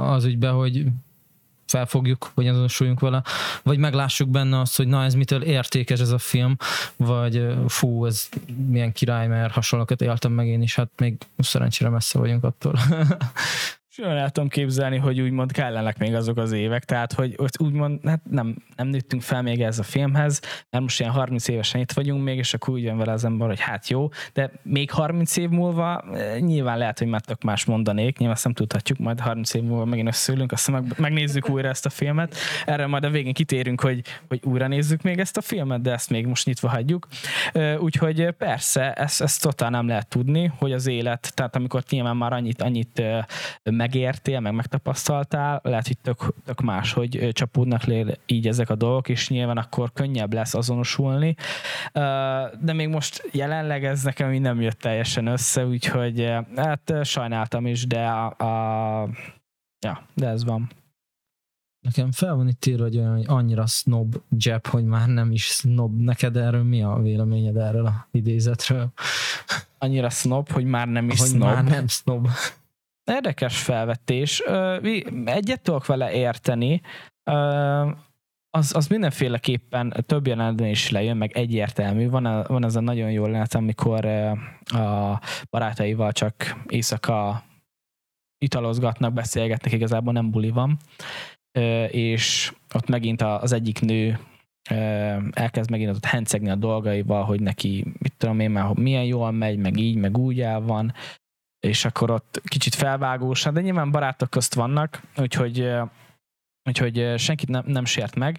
az ügybe, hogy felfogjuk, vagy azonosuljunk vele, vagy meglássuk benne azt, hogy na ez mitől értékes ez a film, vagy fú, ez milyen király, mert hasonlókat éltem meg én is, hát még szerencsére messze vagyunk attól. Jól el tudom képzelni, hogy úgymond kellenek még azok az évek, tehát hogy úgymond hát nem, nem nőttünk fel még ez a filmhez, mert most ilyen 30 évesen itt vagyunk még, és akkor úgy jön vele az ember, hogy hát jó, de még 30 év múlva eh, nyilván lehet, hogy már tök más mondanék, nyilván ezt nem tudhatjuk, majd 30 év múlva megint összeülünk, aztán meg, megnézzük újra ezt a filmet. Erre majd a végén kitérünk, hogy, hogy újra nézzük még ezt a filmet, de ezt még most nyitva hagyjuk. Úgyhogy persze, ezt, ezt totál nem lehet tudni, hogy az élet, tehát amikor nyilván már annyit, annyit meg megértél, meg megtapasztaltál, lehet, hogy tök, tök más, hogy csapódnak le így ezek a dolgok, és nyilván akkor könnyebb lesz azonosulni. De még most jelenleg ez nekem így nem jött teljesen össze, úgyhogy hát sajnáltam is, de a, a ja, de ez van. Nekem fel van itt írva, hogy, olyan, hogy annyira snob jab, hogy már nem is snob. Neked erről mi a véleményed erről a idézetről? Annyira snob, hogy már nem is hogy snob. már nem snob. Érdekes felvetés. Egyet tudok vele érteni. Az, az mindenféleképpen több jelenetben is lejön, meg egyértelmű. Van, van ez a nagyon jó jelenet, amikor a barátaival csak éjszaka italozgatnak, beszélgetnek, igazából nem buli van. És ott megint az egyik nő elkezd megint ott hencegni a dolgaival, hogy neki, mit tudom én már, milyen jól megy, meg így, meg úgy el van, és akkor ott kicsit felvágósan, de nyilván barátok közt vannak, úgyhogy, úgyhogy senkit nem, nem sért meg,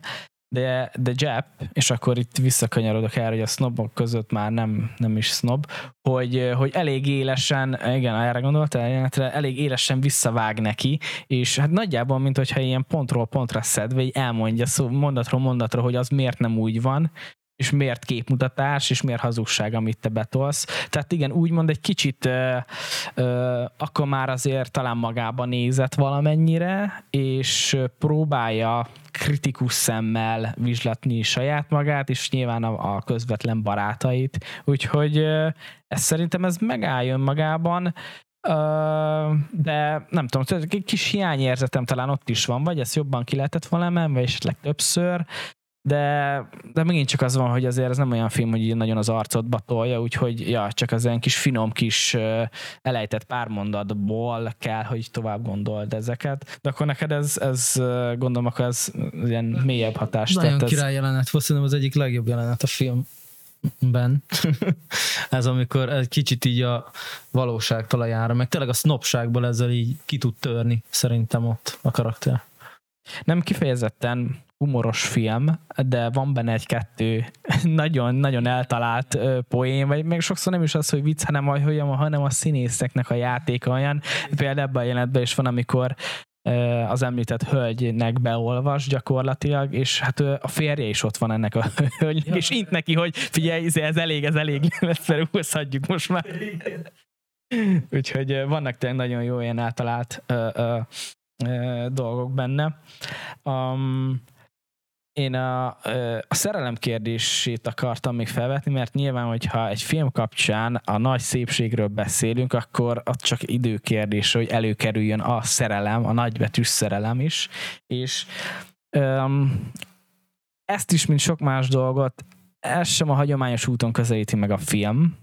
de, de Jap, és akkor itt visszakanyarodok erre, hogy a snobok között már nem, nem is snob, hogy, hogy elég élesen, igen, erre gondoltál, elég élesen visszavág neki, és hát nagyjából, mint hogyha ilyen pontról pontra szedve, így elmondja szó, mondatról mondatra, hogy az miért nem úgy van, és miért képmutatás, és miért hazugság, amit te betolsz. Tehát igen, úgymond egy kicsit ö, ö, akkor már azért talán magába nézett valamennyire, és próbálja kritikus szemmel vizslatni saját magát, és nyilván a, a közvetlen barátait. Úgyhogy ez szerintem ez megálljon magában. de nem tudom, egy kis hiányérzetem talán ott is van, vagy ezt jobban ki lehetett volna emelni, vagy esetleg többször, de, de megint csak az van, hogy azért ez nem olyan film, hogy nagyon az arcodba tolja, úgyhogy ja, csak az ilyen kis finom kis elejtett pár mondatból kell, hogy tovább gondold ezeket. De akkor neked ez, ez gondolom, akkor ez ilyen mélyebb hatást Nagyon tett. király jelenet volt, szerintem az egyik legjobb jelenet a film ben. ez amikor egy kicsit így a valóság talajára, meg tényleg a sznopságból ezzel így ki tud törni szerintem ott a karakter. Nem kifejezetten humoros film, de van benne egy-kettő nagyon-nagyon eltalált poén, vagy még sokszor nem is az, hogy vicc, hanem, hogy, hanem a színészeknek a játéka olyan. Például ebben a jelenetben is van, amikor az említett hölgynek beolvas gyakorlatilag, és hát a férje is ott van ennek a hölgynek, és int neki, hogy figyelj, izé, ez elég, ez elég, felúszhatjuk most már. Úgyhogy vannak tényleg nagyon jó ilyen általált ö, ö, ö, dolgok benne. Um, én a, a szerelem kérdését akartam még felvetni, mert nyilván, hogyha egy film kapcsán a nagy szépségről beszélünk, akkor az csak időkérdés, hogy előkerüljön a szerelem, a nagybetűs szerelem is, és um, ezt is, mint sok más dolgot, ez sem a hagyományos úton közelíti meg a film,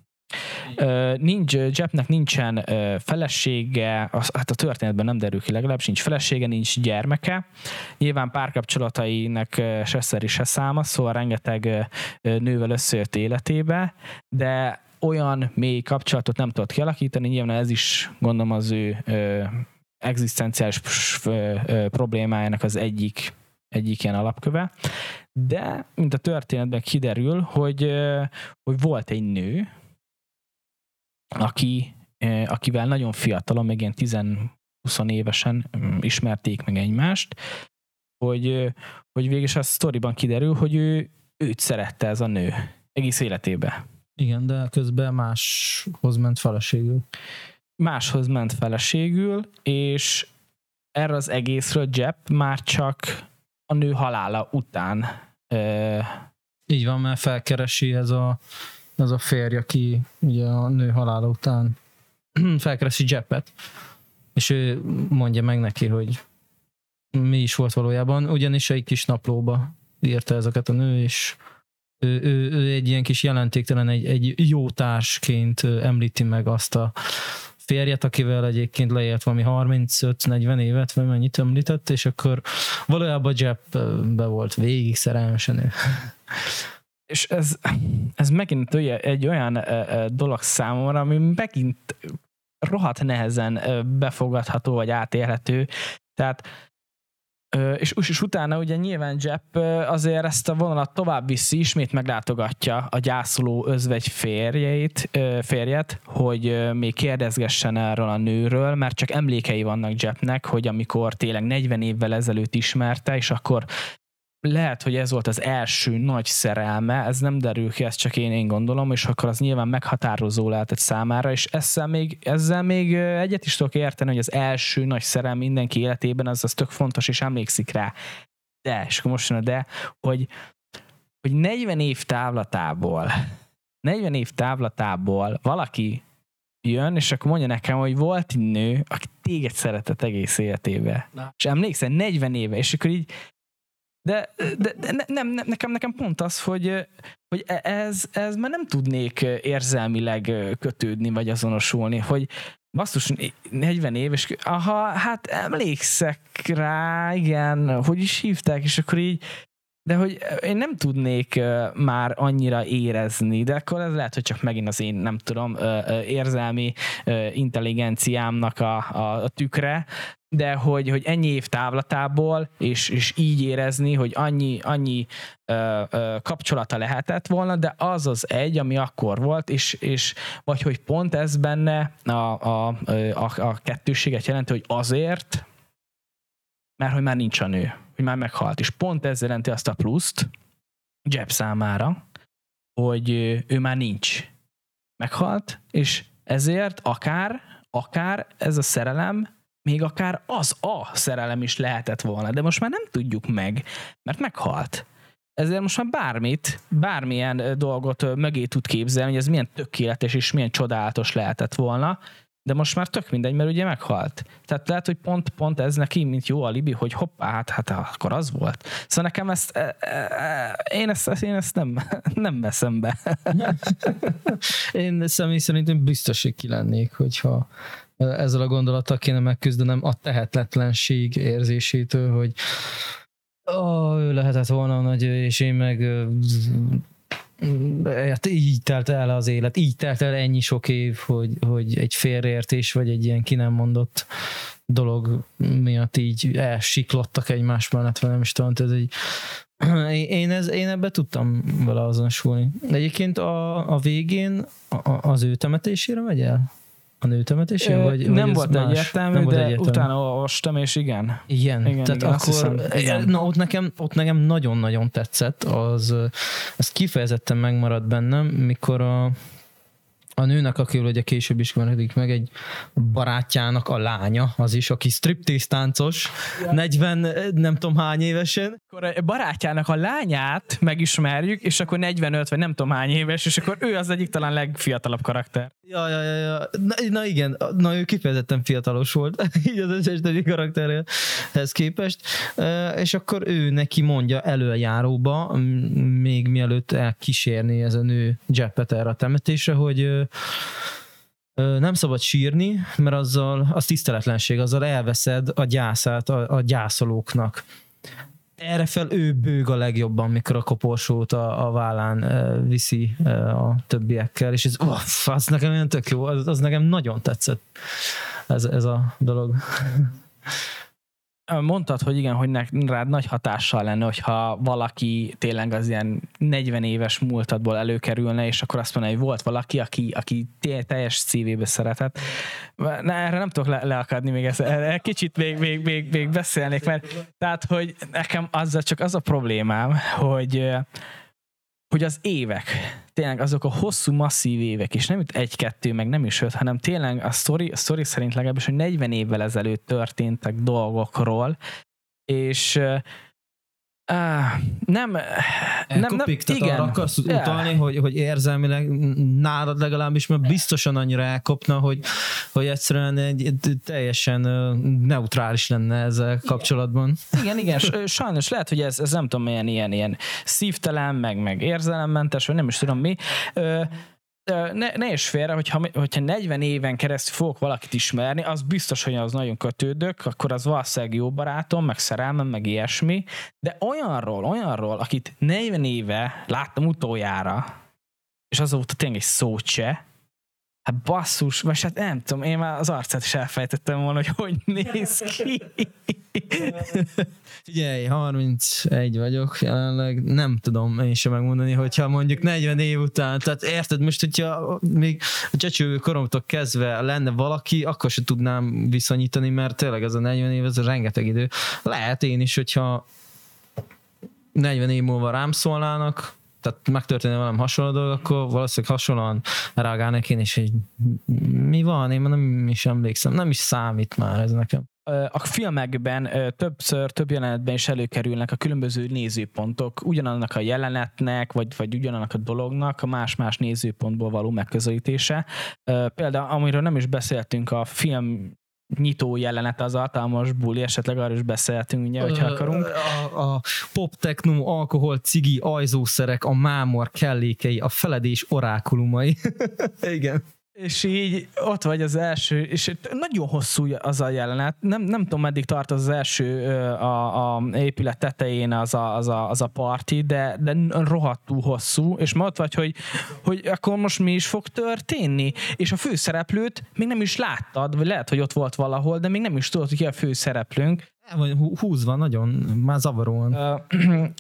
nincs, Jepnek nincsen felesége, hát a történetben nem derül ki legalábbis, nincs felesége, nincs gyermeke. Nyilván párkapcsolatainak se szeri, se száma, szóval rengeteg nővel összejött életébe, de olyan mély kapcsolatot nem tudott kialakítani, nyilván ez is gondolom az ő egzisztenciális problémájának az egyik egyik ilyen alapköve, de mint a történetben kiderül, hogy, hogy volt egy nő, aki, akivel nagyon fiatalon, még ilyen 10-20 évesen mm, ismerték meg egymást, hogy, hogy végül a sztoriban kiderül, hogy ő, őt szerette ez a nő egész életébe. Igen, de közben máshoz ment feleségül. Máshoz ment feleségül, és erre az egészről Jepp már csak a nő halála után. Ö... Így van, mert felkeresi ez a az a férj, aki ugye a nő halála után felkeresi Jeppet, és ő mondja meg neki, hogy mi is volt valójában, ugyanis egy kis naplóba írta ezeket a nő, és ő, ő, ő egy ilyen kis jelentéktelen, egy, egy jó társként említi meg azt a férjet, akivel egyébként leélt valami 35-40 évet, vagy mennyit említett, és akkor valójában Jepp be volt végig szerelmesen ő és ez, ez megint egy olyan dolog számomra, ami megint rohadt nehezen befogadható vagy átélhető. Tehát és, és utána ugye nyilván Jepp azért ezt a vonalat tovább viszi, ismét meglátogatja a gyászoló özvegy férjeit, férjet, hogy még kérdezgessen erről a nőről, mert csak emlékei vannak Jeppnek, hogy amikor tényleg 40 évvel ezelőtt ismerte, és akkor lehet, hogy ez volt az első nagy szerelme, ez nem derül ki, ezt csak én, én gondolom, és akkor az nyilván meghatározó lehetett számára, és ezzel még, ezzel még egyet is tudok érteni, hogy az első nagy szerelem mindenki életében az, az tök fontos, és emlékszik rá. De, és akkor most jön a de, hogy, hogy 40 év távlatából 40 év távlatából valaki jön, és akkor mondja nekem, hogy volt egy nő, aki téged szeretett egész életébe. Na. És emlékszel, 40 éve, és akkor így de, de, de ne, nem, nem, nekem, nekem pont az, hogy, hogy e, ez, ez már nem tudnék érzelmileg kötődni, vagy azonosulni, hogy basszus, 40 év, és aha, hát emlékszek rá, igen, hogy is hívták, és akkor így, de hogy én nem tudnék már annyira érezni, de akkor ez lehet, hogy csak megint az én, nem tudom, érzelmi intelligenciámnak a, a, a tükre, de hogy, hogy ennyi év távlatából, és, és így érezni, hogy annyi, annyi ö, ö, kapcsolata lehetett volna, de az az egy, ami akkor volt, és, és vagy hogy pont ez benne a, a, a, a kettőséget jelenti, hogy azért, mert hogy már nincs a nő, hogy már meghalt, és pont ez jelenti azt a pluszt Jeb számára, hogy ő már nincs. Meghalt, és ezért akár, akár ez a szerelem még akár az a szerelem is lehetett volna, de most már nem tudjuk meg, mert meghalt. Ezért most már bármit, bármilyen dolgot mögé tud képzelni, hogy ez milyen tökéletes és milyen csodálatos lehetett volna, de most már tök mindegy, mert ugye meghalt. Tehát lehet, hogy pont, pont ez neki, mint jó alibi, hogy hoppá, hát, hát akkor az volt. Szóval nekem ezt, e, e, e, én ezt, én ezt nem, nem veszem be. én személy szerintem biztos, hogy ki lennék, hogyha ezzel a gondolattal kéne megküzdenem a tehetetlenség érzésétől, hogy ó, ő lehetett volna nagy, és én meg hát így telt el az élet, így telt el ennyi sok év, hogy, hogy egy félreértés, vagy egy ilyen ki nem mondott dolog miatt így elsiklottak egymás mellett, vagy nem is tudom, ez egy én, ez, én ebbe tudtam vele azonosulni. Egyébként a, a végén a, az ő temetésére megy el? A nőtemetésén? Vagy, nem vagy volt egyértelmű, nem de egyértelmű. utána olvastam, és igen. Igen, igen tehát igen, akkor, hiszem, igen. na ott nekem, ott nekem nagyon-nagyon tetszett, az, ez kifejezetten megmaradt bennem, mikor a, a nőnek, akivel ugye később ismerkedik meg, egy barátjának a lánya, az is, aki striptease táncos, ja. 40 nem tudom hány évesen. Akkor a barátjának a lányát megismerjük, és akkor 45 vagy nem tudom hány éves, és akkor ő az egyik talán legfiatalabb karakter. Ja, ja, ja, ja. Na, na igen, na ő kifejezetten fiatalos volt, így az összes többi karakterhez képest, és akkor ő neki mondja előjáróba, még mielőtt elkísérni ez a nő Jeppet erre a temetésre, hogy nem szabad sírni, mert azzal az tiszteletlenség, azzal elveszed a gyászát a, a gyászolóknak. Erre fel ő bőg a legjobban, mikor a koporsót a, a vállán viszi a többiekkel, és ez, uff, az nekem olyan tök jó, az, az nekem nagyon tetszett ez, ez a dolog. Mondtad, hogy igen, hogy rád nagy hatással lenne, hogyha valaki tényleg az ilyen 40 éves múltadból előkerülne, és akkor azt mondja, hogy volt valaki, aki, aki teljes szívébe szeretett. Na, erre nem tudok le- leakadni még ezt. Erre kicsit még, még, még, még beszélnék, mert tehát, hogy nekem azzal csak az a problémám, hogy hogy az évek, tényleg azok a hosszú, masszív évek, és nem itt egy-kettő, meg nem is öt, hanem tényleg a story, a story szerint legalábbis, hogy 40 évvel ezelőtt történtek dolgokról, és Uh, nem, nem, nem, igen. arra akarsz utalni, yeah. hogy, hogy érzelmileg nálad legalábbis, mert biztosan annyira elkopna, hogy, hogy egyszerűen egy, egy teljesen neutrális lenne ezzel kapcsolatban. Igen, igen, sajnos lehet, hogy ez, ez nem tudom, milyen ilyen, ilyen szívtelen, meg, meg érzelemmentes, vagy nem is tudom mi ne, ne is félre, hogyha, hogyha 40 éven keresztül fogok valakit ismerni, az biztos, hogy az nagyon kötődök, akkor az valószínűleg jó barátom, meg szerelmem, meg ilyesmi, de olyanról, olyanról, akit 40 éve láttam utoljára, és azóta tényleg egy szót se, Hát basszus, vagy hát nem tudom, én már az arcát is elfejtettem volna, hogy hogy néz ki. Figyelj, 31 vagyok jelenleg, nem tudom én sem megmondani, hogyha mondjuk 40 év után, tehát érted, most, hogyha még a csecső koromtól kezdve lenne valaki, akkor se tudnám viszonyítani, mert tényleg ez a 40 év, ez rengeteg idő. Lehet én is, hogyha 40 év múlva rám szólnának, tehát megtörténne velem hasonló dolog, akkor valószínűleg hasonlóan reagálnék én is, hogy mi van, én nem is emlékszem, nem is számít már ez nekem. A filmekben többször, több jelenetben is előkerülnek a különböző nézőpontok, ugyanannak a jelenetnek, vagy, vagy ugyanannak a dolognak a más-más nézőpontból való megközelítése. Például, amiről nem is beszéltünk a film nyitó jelenet az alkalmas buli, esetleg arról is beszéltünk, ugye, hogyha akarunk. A, a pop, techno, alkohol, cigi, ajzószerek, a mámor kellékei, a feledés orákulumai. Igen. És így ott vagy az első, és nagyon hosszú az a jelenet. Nem, nem tudom, meddig tart az első a, a épület tetején az a, az a, az a parti, de, de rohadtul hosszú, és ma ott vagy, hogy, hogy akkor most mi is fog történni, és a főszereplőt még nem is láttad, vagy lehet, hogy ott volt valahol, de még nem is tudod, hogy ki a főszereplőnk, el vagy húzva nagyon, már zavaróan. Ö,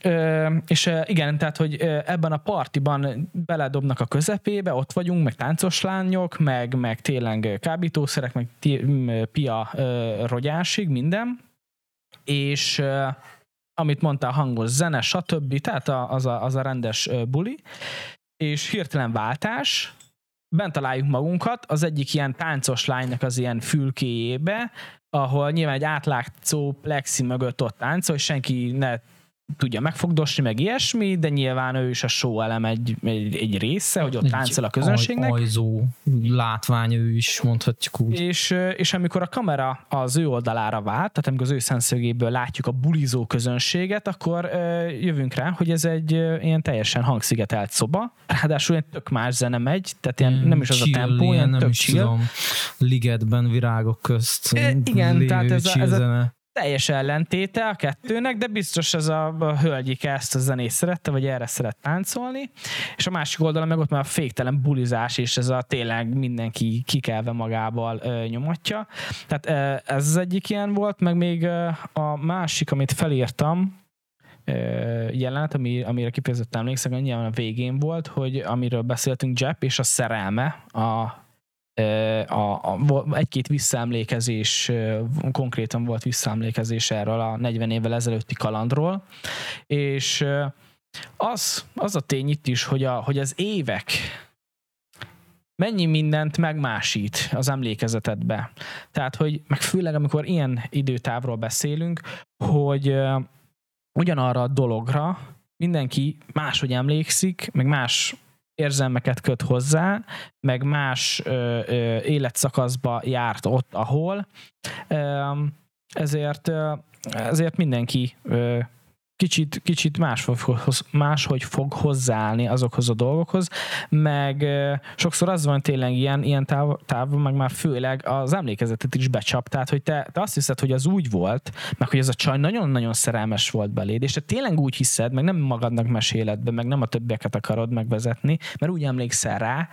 ö, és igen, tehát, hogy ebben a partiban beledobnak a közepébe, ott vagyunk, meg táncos lányok, meg, meg tényleg kábítószerek, meg pia rogyásig, minden. És amit mondtál, hangos zene, stb. Tehát az a, az a rendes buli. És hirtelen váltás, bent találjuk magunkat, az egyik ilyen táncos lánynak az ilyen fülkéjébe, ahol nyilván egy átlátszó plexi mögött ott táncol, és senki ne tudja megfogdosni, meg ilyesmi, de nyilván ő is a show elem egy, egy, egy része, hogy ott táncol a közönségnek. Aj, ajzó látvány ő is, mondhatjuk úgy. És, és amikor a kamera az ő oldalára vált, tehát amikor az ő szemszögéből látjuk a bulizó közönséget, akkor jövünk rá, hogy ez egy ilyen teljesen hangszigetelt szoba, ráadásul egy tök más zene megy, tehát ilyen, nem is az chill, a tempó, ilyen nem tök is chill. tudom, ligetben, virágok közt. E, igen, tehát ez a- ez a- zene. Teljes ellentéte a kettőnek, de biztos ez a, a hölgyike ezt a zenét szerette, vagy erre szeret táncolni, és a másik oldalon meg ott már a féktelen bulizás, és ez a tényleg mindenki kikelve magával ö, nyomatja. Tehát ö, ez az egyik ilyen volt, meg még ö, a másik, amit felírtam, jelenet, ami, amire kifejezetten emlékszem, nyilván a végén volt, hogy amiről beszéltünk Jepp és a szerelme, a a, a, egy-két visszaemlékezés, konkrétan volt visszaemlékezés erről a 40 évvel ezelőtti kalandról, és az, az a tény itt is, hogy, a, hogy az évek mennyi mindent megmásít az emlékezetedbe. Tehát, hogy meg főleg, amikor ilyen időtávról beszélünk, hogy ugyanarra a dologra mindenki máshogy emlékszik, meg más érzelmeket köt hozzá, meg más ö, ö, életszakaszba járt ott, ahol. Ö, ezért, ö, ezért mindenki ö, kicsit, kicsit máshogy, fog- máshogy fog hozzáállni azokhoz a dolgokhoz, meg sokszor az van tényleg ilyen, ilyen táv, távon, meg már főleg az emlékezetet is becsap, tehát hogy te, te azt hiszed, hogy az úgy volt, meg hogy ez a csaj nagyon-nagyon szerelmes volt beléd, és te tényleg úgy hiszed, meg nem magadnak meséled be, meg nem a többieket akarod megvezetni, mert úgy emlékszel rá,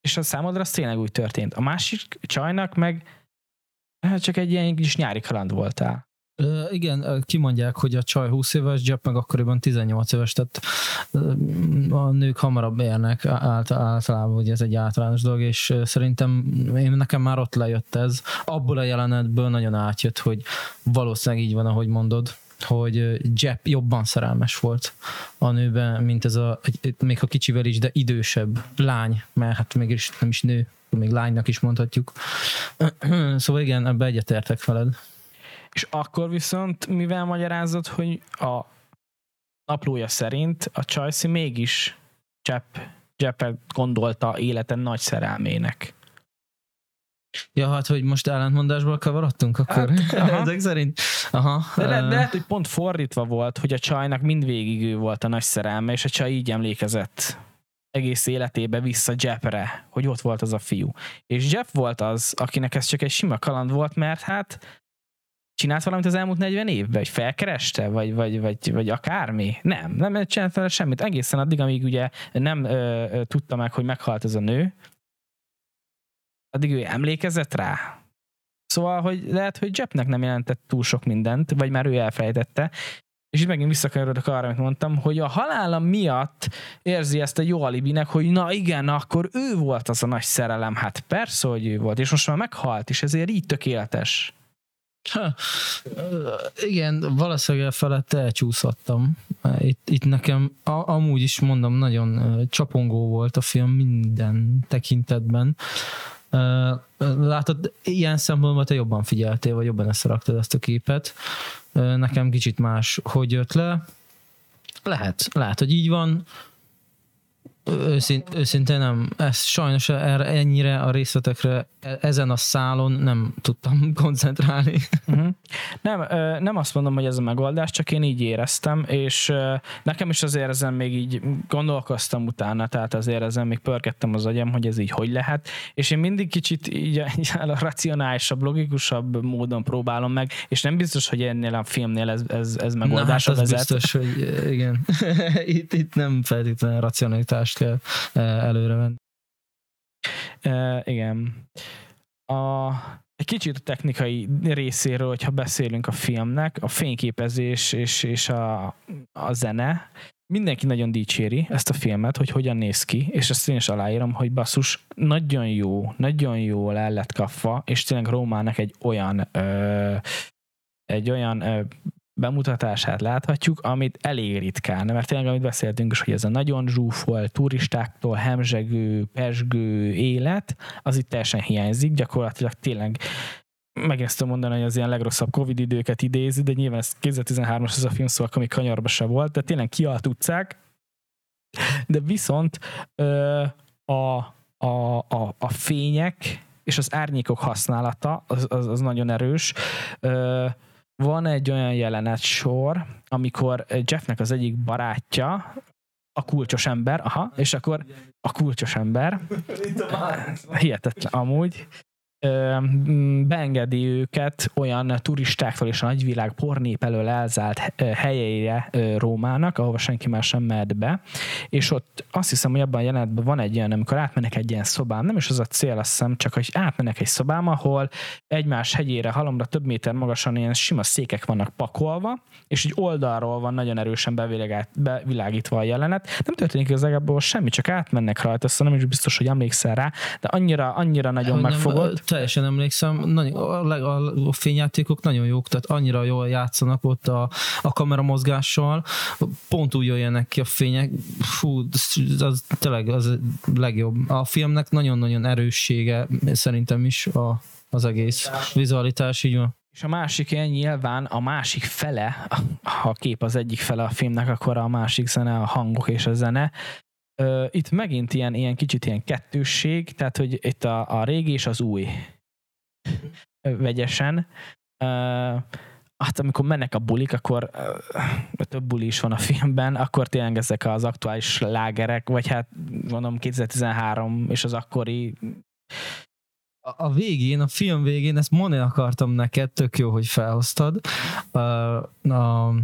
és a számodra az tényleg úgy történt. A másik csajnak meg hát csak egy ilyen kis nyári kaland voltál. Igen, kimondják, hogy a csaj 20 éves, Jeff meg akkoriban 18 éves, tehát a nők hamarabb érnek ált, általában, hogy ez egy általános dolog, és szerintem én nekem már ott lejött ez. Abból a jelenetből nagyon átjött, hogy valószínűleg így van, ahogy mondod, hogy Jeff jobban szerelmes volt a nőben, mint ez a, még ha kicsivel is, de idősebb lány, mert hát mégis nem is nő, még lánynak is mondhatjuk. Szóval igen, ebbe egyetértek veled. És akkor viszont mivel magyarázod, hogy a naplója szerint a Csajci mégis Jepp, Jeppet gondolta életen nagy szerelmének. Ja, hát, hogy most ellentmondásból kavarodtunk, akkor Hát, aha. ezek szerint. Aha. De, le, de lehet, hogy pont fordítva volt, hogy a csajnak mindvégig ő volt a nagy szerelme, és a csaj így emlékezett egész életébe vissza Jeppre, hogy ott volt az a fiú. És Jeff volt az, akinek ez csak egy sima kaland volt, mert hát csinált valamit az elmúlt 40 évben, vagy felkereste, vagy, vagy, vagy, vagy akármi. Nem, nem csinált vele semmit. Egészen addig, amíg ugye nem ö, ö, tudta meg, hogy meghalt ez a nő, addig ő emlékezett rá. Szóval, hogy lehet, hogy Jeppnek nem jelentett túl sok mindent, vagy már ő elfelejtette, és itt megint visszakanyarodok arra, amit mondtam, hogy a halála miatt érzi ezt a jó alibinek, hogy na igen, akkor ő volt az a nagy szerelem. Hát persze, hogy ő volt, és most már meghalt, és ezért így tökéletes. Igen, valószínűleg felett elcsúszhattam. Itt, itt nekem a, amúgy is mondom, nagyon csapongó volt a film minden tekintetben. Látod, ilyen szempontból te jobban figyeltél, vagy jobban összeraktad ezt a képet. Nekem kicsit más, hogy jött le. Lehet, lehet, hogy így van. Őszint, őszintén nem. Ez sajnos erre, ennyire a részletekre e- ezen a szálon nem tudtam koncentrálni. Uh-huh. Nem, nem azt mondom, hogy ez a megoldás, csak én így éreztem, és nekem is azért ezen még így gondolkoztam utána, tehát azért ezen még pörgettem az agyam, hogy ez így hogy lehet, és én mindig kicsit így, így a racionálisabb, logikusabb módon próbálom meg, és nem biztos, hogy ennél a filmnél ez, ez, ez megoldásra Na, hát az vezet. biztos, hogy igen. itt, itt nem feltétlenül racionalitást kell eh, előrevenni. Uh, igen. A, egy kicsit a technikai részéről, hogyha beszélünk a filmnek, a fényképezés és, és a, a zene, mindenki nagyon dicséri ezt a filmet, hogy hogyan néz ki, és ezt én is aláírom, hogy basszus, nagyon jó, nagyon jól el lett kapva, és tényleg Rómának egy olyan ö, egy olyan ö, bemutatását láthatjuk, amit elég ritkán, mert tényleg, amit beszéltünk is, hogy ez a nagyon zsúfolt, turistáktól hemzsegő, pesgő élet, az itt teljesen hiányzik, gyakorlatilag tényleg megint ezt mondani, hogy az ilyen legrosszabb Covid időket idézi, de nyilván ez 2013-as ez a film, szóval ami kanyarba se volt, de tényleg kiállt utcák, de viszont a, a, a, a fények és az árnyékok használata az, az, az nagyon erős. Ö, van egy olyan jelenet sor, amikor Jeffnek az egyik barátja, a kulcsos ember, aha, és akkor a kulcsos ember, hihetetlen amúgy, beengedi őket olyan turistáktól és a nagyvilág pornép elől elzárt helyeire Rómának, ahova senki más sem mehet be, és ott azt hiszem, hogy abban a jelenetben van egy ilyen, amikor átmenek egy ilyen szobám, nem is az a cél, azt hiszem, csak hogy átmenek egy szobám, ahol egymás hegyére, halomra több méter magasan ilyen sima székek vannak pakolva, és egy oldalról van nagyon erősen bevilágítva a jelenet. Nem történik igazából semmi, csak átmennek rajta, azt nem is biztos, hogy emlékszel rá, de annyira, annyira nagyon megfogott teljesen emlékszem, nagyon, a, a, a fényjátékok nagyon jók, tehát annyira jól játszanak ott a, a kamera mozgással, pont úgy jöjjenek ki a fények, fú, az, az tényleg az legjobb. A filmnek nagyon-nagyon erőssége szerintem is a, az egész vizualitás, így van. És a másik ilyen nyilván a másik fele, ha a kép az egyik fele a filmnek, akkor a másik zene, a hangok és a zene, itt megint ilyen, ilyen kicsit ilyen kettősség, tehát hogy itt a, a régi és az új vegyesen. Hát amikor mennek a bulik, akkor több buli is van a filmben, akkor tényleg ezek az aktuális lágerek, vagy hát mondom 2013 és az akkori a végén, a film végén, ezt mondani akartam neked, tök jó, hogy felhoztad. Uh, a,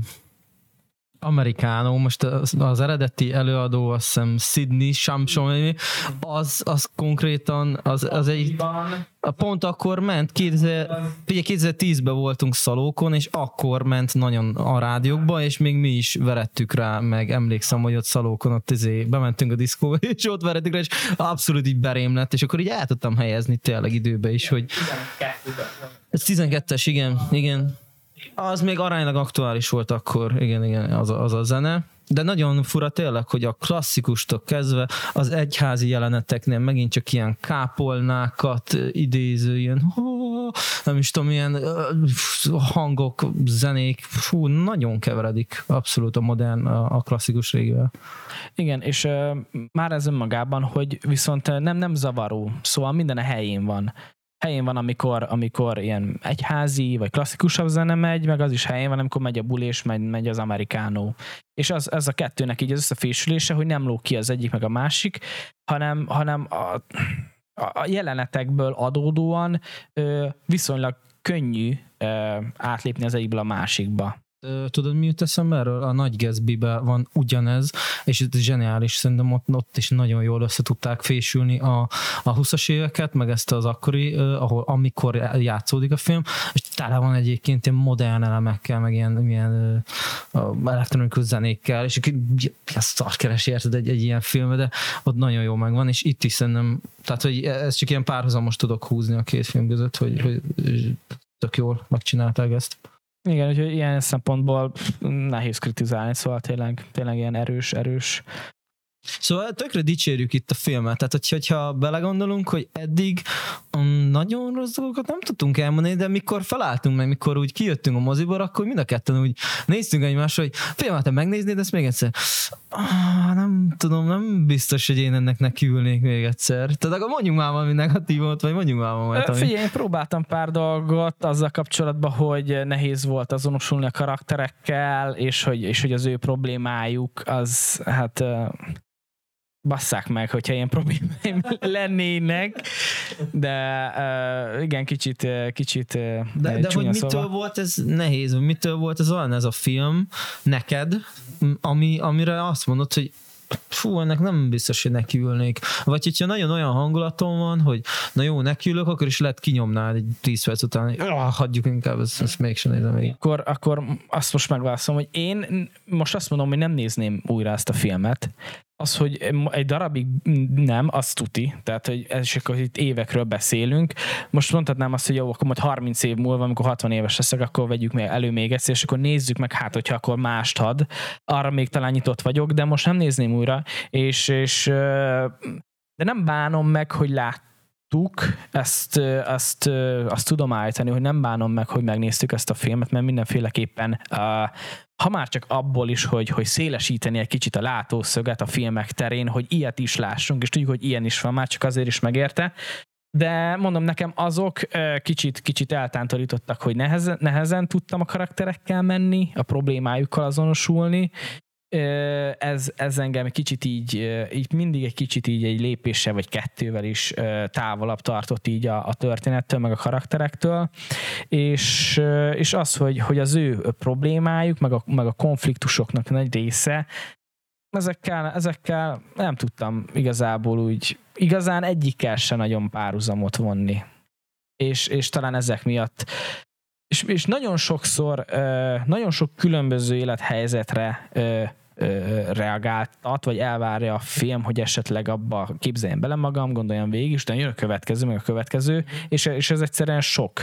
amerikánó, most az, az eredeti előadó, azt hiszem Sydney Samson, az, az konkrétan, az, az egy, a pont akkor ment, 2010-ben voltunk Szalókon, és akkor ment nagyon a rádiókba, és még mi is verettük rá, meg emlékszem, hogy ott Szalókon ott izé, bementünk a diszkóba, és ott verettük rá, és abszolút így berém lett, és akkor így el tudtam helyezni tényleg időbe is, hogy ez 12-es, igen, igen. Az még aránylag aktuális volt akkor, igen, igen, az a, az a zene. De nagyon fura tényleg, hogy a klasszikustól kezdve az egyházi jeleneteknél megint csak ilyen kápolnákat idéző, ilyen nem is tudom, ilyen hangok, zenék, fú, nagyon keveredik abszolút a modern, a, klasszikus régivel. Igen, és már ez önmagában, hogy viszont nem, nem zavaró, szóval minden a helyén van helyén van, amikor, amikor ilyen egyházi, vagy klasszikusabb zene megy, meg az is helyén van, amikor megy a buli, és megy, megy az amerikánó. És az, az a kettőnek így az összefésülése, hogy nem ló ki az egyik, meg a másik, hanem, hanem a, a jelenetekből adódóan ö, viszonylag könnyű ö, átlépni az egyikből a másikba. Tudod, mi jut eszembe erről? A Nagy Gatsby van ugyanez, és ez zseniális, szerintem ott, ott is nagyon jól össze tudták fésülni a, a 20-as éveket, meg ezt az akkori, ahol amikor játszódik a film, és tele van egyébként ilyen modern elemekkel, meg ilyen, ilyen elektronikus zenékkel, és ezt szart keres, érted egy, egy ilyen film, de ott nagyon jó megvan, és itt is szerintem, tehát hogy ez csak ilyen párhuzamos tudok húzni a két film között, hogy, hogy tök jól megcsinálták ezt. Igen, úgyhogy ilyen szempontból nehéz kritizálni, szóval tényleg, tényleg ilyen erős, erős Szóval tökre dicsérjük itt a filmet, tehát hogyha belegondolunk, hogy eddig nagyon rossz dolgokat nem tudtunk elmondani, de mikor felálltunk meg, mikor úgy kijöttünk a moziból, akkor mind a ketten úgy néztünk egymásra, hogy filmet, te megnéznéd ezt még egyszer? Ah, nem tudom, nem biztos, hogy én ennek nekiülnék még egyszer. Tehát akkor mondjunk már valami negatívot, vagy mondjunk már valami. Ami... Figyelj, én próbáltam pár dolgot azzal kapcsolatban, hogy nehéz volt azonosulni a karakterekkel, és hogy, és hogy az ő problémájuk az hát basszák meg, hogyha ilyen problémáim lennének, de uh, igen, kicsit, kicsit De, de hogy mitől szóval. volt ez nehéz, mitől volt ez olyan ez a film neked, ami, amire azt mondod, hogy fú, ennek nem biztos, hogy nekiülnék. Vagy hogyha nagyon olyan hangulatom van, hogy na jó, nekiülök, akkor is lehet kinyomnál egy 10 perc után, ah, hagyjuk inkább, ezt, ezt mégsem nézem még. Akkor, akkor azt most megválaszolom, hogy én most azt mondom, hogy nem nézném újra ezt a filmet, az, hogy egy darabig nem, az tuti. Tehát, hogy ez is akkor itt évekről beszélünk. Most mondhatnám azt, hogy jó, akkor majd 30 év múlva, amikor 60 éves leszek, akkor vegyük még elő még ezt, és akkor nézzük meg, hát, hogyha akkor mást ad. Arra még talán nyitott vagyok, de most nem nézném újra, és, és de nem bánom meg, hogy lát, ezt, ezt, azt tudom állítani, hogy nem bánom meg, hogy megnéztük ezt a filmet, mert mindenféleképpen ha már csak abból is, hogy, hogy szélesíteni egy kicsit a látószöget a filmek terén, hogy ilyet is lássunk, és tudjuk, hogy ilyen is van, már csak azért is megérte. De mondom, nekem azok kicsit, kicsit eltántorítottak, hogy nehezen, nehezen tudtam a karakterekkel menni, a problémájukkal azonosulni, ez, ez engem kicsit így, így mindig egy kicsit így egy lépéssel vagy kettővel is távolabb tartott így a, a történettől, meg a karakterektől, és, és az, hogy, hogy az ő problémájuk, meg a, meg a konfliktusoknak nagy része, ezekkel, ezekkel nem tudtam igazából úgy, igazán egyikkel se nagyon párhuzamot vonni. És, és talán ezek miatt és, és nagyon sokszor, nagyon sok különböző élethelyzetre reagáltat, vagy elvárja a film, hogy esetleg abba képzeljen bele magam, gondoljam végig, és jön a következő, meg a következő, és, és ez egyszerűen sok.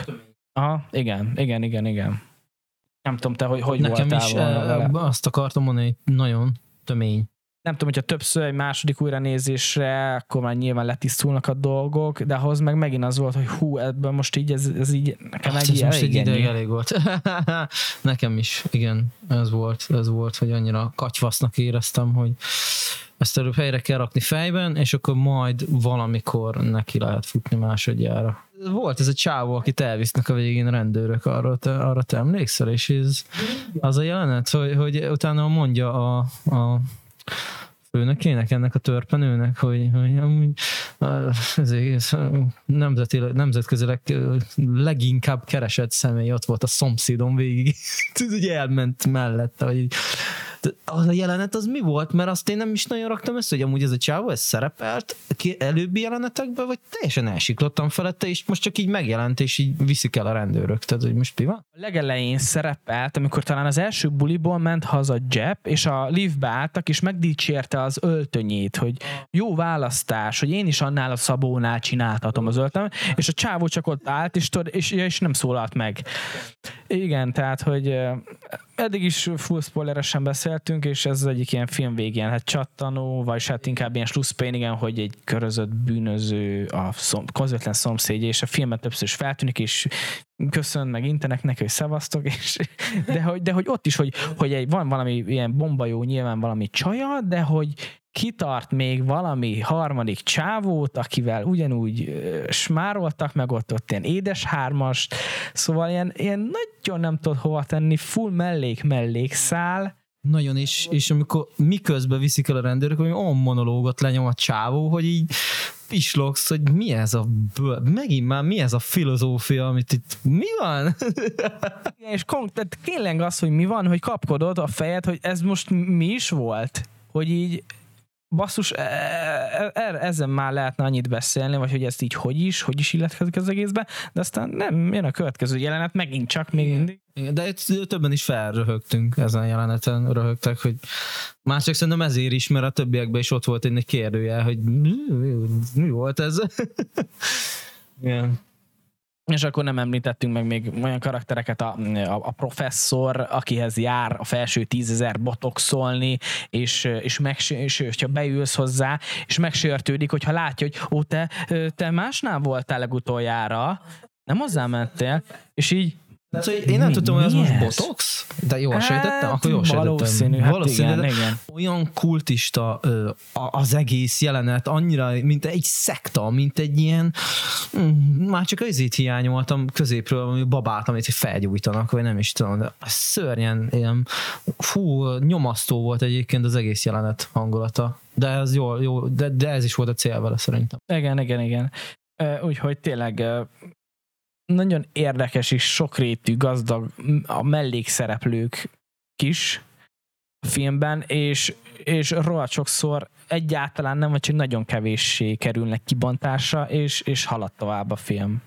Aha, igen, igen, igen, igen. Nem tudom, te hogy, hogy Nekem voltál is volna vele. azt akartam mondani, hogy nagyon tömény nem tudom, hogyha többször egy második újranézésre, akkor már nyilván letisztulnak a dolgok, de ahhoz meg megint az volt, hogy hú, ebből most így ez, ez így nekem hát egy ez most egy ideig elég volt. nekem is, igen, ez volt, ez volt, hogy annyira katyvasznak éreztem, hogy ezt előbb helyre kell rakni fejben, és akkor majd valamikor neki lehet futni másodjára. Volt ez a csávó, akit elvisznek a végén rendőrök, arra te, arra te emlékszel, és ez az a jelenet, hogy, hogy utána mondja a, a főnökének, ennek a törpenőnek, hogy, hogy amúgy ez egész nemzetileg, nemzetközileg leginkább keresett személy ott volt a szomszédom végig. Ez ugye elment mellette, hogy az a jelenet az mi volt? Mert azt én nem is nagyon raktam össze, hogy amúgy ez a csávó, ez szerepelt előbbi jelenetekben, vagy teljesen elsiklottam felette, és most csak így megjelent, és így viszik el a rendőrök. Tehát, hogy most mi van? A legelején szerepelt, amikor talán az első buliból ment haza Jeb, és a liftbe álltak, és megdicsérte az öltönyét, hogy jó választás, hogy én is annál a szabónál csináltatom az öltöm, és a csávó csak ott állt, és, és, és nem szólalt meg. Igen, tehát, hogy eddig is full spoileresen beszéltünk, és ez az egyik ilyen film végén, hát csattanó, vagy hát inkább ilyen slusszpain, igen, hogy egy körözött bűnöző a szom, közvetlen szomszédja, és a filmet többször is feltűnik, és köszön, meg intenek neki, hogy szevasztok, és, de, hogy, de hogy ott is, hogy, hogy egy, van valami ilyen bombajó, nyilván valami csaja, de hogy kitart még valami harmadik csávót, akivel ugyanúgy smároltak, meg ott, ott ilyen édes hármast, szóval ilyen, ilyen nagyon nem tudod hova tenni, full mellék szál. Nagyon is, és amikor miközben viszik el a rendőrök, hogy olyan monológot lenyom a csávó, hogy így pislogsz, hogy mi ez a megint már mi ez a filozófia, amit itt, mi van? és kon- tehát tényleg az, hogy mi van, hogy kapkodod a fejed, hogy ez most mi is volt? Hogy így basszus, e, e, e, ezen már lehetne annyit beszélni, vagy hogy ezt így hogy is, hogy is illetkezik az egészbe, de aztán nem, jön a következő jelenet, megint csak még mindig. De itt többen is felröhögtünk ezen a jeleneten, röhögtek, hogy már csak szerintem ezért is, mert a többiekben is ott volt egy kérdője, hogy mi, mi, mi volt ez? Igen. És akkor nem említettünk meg még olyan karaktereket, a, a, a professzor, akihez jár a felső tízezer botoxolni, és, és, meg, és hogyha beülsz hozzá, és megsértődik, hogyha látja, hogy ó, te, te másnál voltál legutoljára, nem hozzá mentél, és így Szóval én nem mi, tudtam, hogy az most botox, de jól hát, sejtettem, akkor jól sejtettem. Valószínű, hát valószínű igen, igen. Olyan kultista az egész jelenet, annyira, mint egy szekta, mint egy ilyen, mm, már csak azért hiányoltam középről, ami babát, amit felgyújtanak, vagy nem is tudom, de szörnyen ilyen, fú, nyomasztó volt egyébként az egész jelenet hangulata. De ez jó, jó de, de ez is volt a cél vele szerintem. Igen, igen, igen. Úgyhogy tényleg nagyon érdekes és sokrétű, gazdag a mellékszereplők is a filmben, és, és rohadt sokszor egyáltalán nem, vagy csak nagyon kevéssé kerülnek kibontásra, és, és halad tovább a film.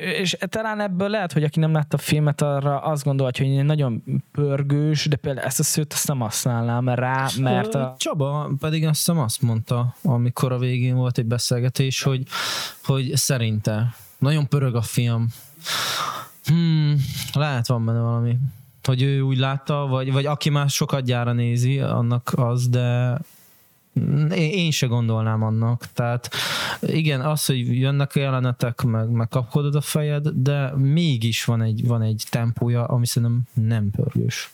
És talán ebből lehet, hogy aki nem látta a filmet, arra azt gondolja, hogy nagyon pörgős, de például ezt a szőt azt nem használnám rá, mert a... Csaba pedig azt hiszem azt mondta, amikor a végén volt egy beszélgetés, hogy, hogy szerinte nagyon pörög a film. Hmm, lehet van benne valami. Hogy ő úgy látta, vagy, vagy aki már sokat gyára nézi, annak az, de én se gondolnám annak. Tehát igen, az, hogy jönnek a jelenetek, meg, meg kapkodod a fejed, de mégis van egy, van egy tempója, ami szerintem nem pörgős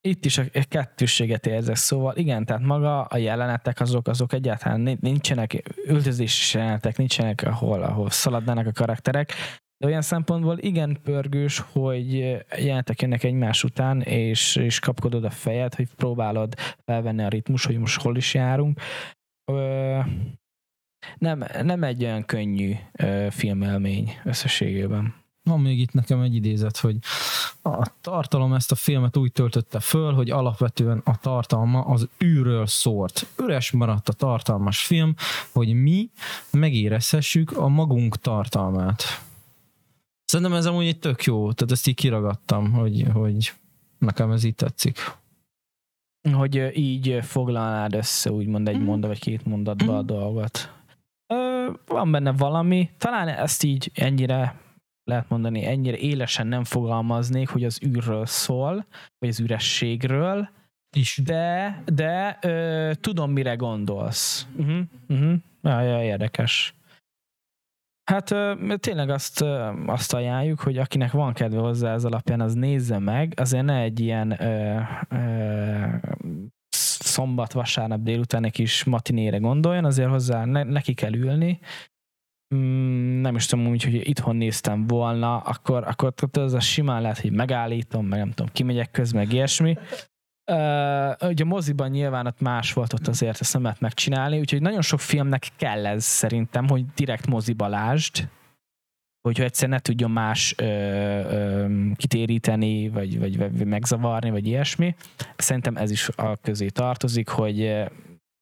itt is a kettősséget érzek, szóval igen, tehát maga a jelenetek azok, azok egyáltalán nincsenek öltözési jelenetek, nincsenek ahol, ahol szaladnának a karakterek, de olyan szempontból igen pörgős, hogy jelentek jönnek egymás után, és, és kapkodod a fejed, hogy próbálod felvenni a ritmus, hogy most hol is járunk. Ö, nem, nem egy olyan könnyű ö, filmelmény összességében. Van még itt nekem egy idézet, hogy a tartalom ezt a filmet úgy töltötte föl, hogy alapvetően a tartalma az űről szólt. Üres maradt a tartalmas film, hogy mi megérezhessük a magunk tartalmát. Szerintem ez amúgy egy tök jó, tehát ezt így kiragadtam, hogy, hogy nekem ez így tetszik. Hogy így foglalnád össze úgymond egy mm. mondat vagy két mondatba a mm. dolgot. Ö, van benne valami, talán ezt így ennyire lehet mondani, ennyire élesen nem fogalmaznék, hogy az űrről szól, vagy az ürességről, is. De, de ö, tudom, mire gondolsz. Uh-huh, uh-huh. Ja, ja, érdekes. Hát tényleg azt, azt ajánljuk, hogy akinek van kedve hozzá ez alapján, az nézze meg. Azért ne egy ilyen ö, ö, szombat, vasárnap délután egy kis matinére gondoljon, azért hozzá ne, neki kell ülni. Mm, nem is tudom úgy, hogy itthon néztem volna, akkor, akkor az a simán lehet, hogy megállítom, meg nem tudom, kimegyek közben, meg ilyesmi. Uh, ugye a moziban nyilván ott más volt ott azért, ezt nem lehet megcsinálni, úgyhogy nagyon sok filmnek kell ez szerintem, hogy direkt moziba lásd, hogyha egyszer ne tudjon más ö, ö, kitéríteni, vagy, vagy, vagy megzavarni, vagy ilyesmi. Szerintem ez is a közé tartozik, hogy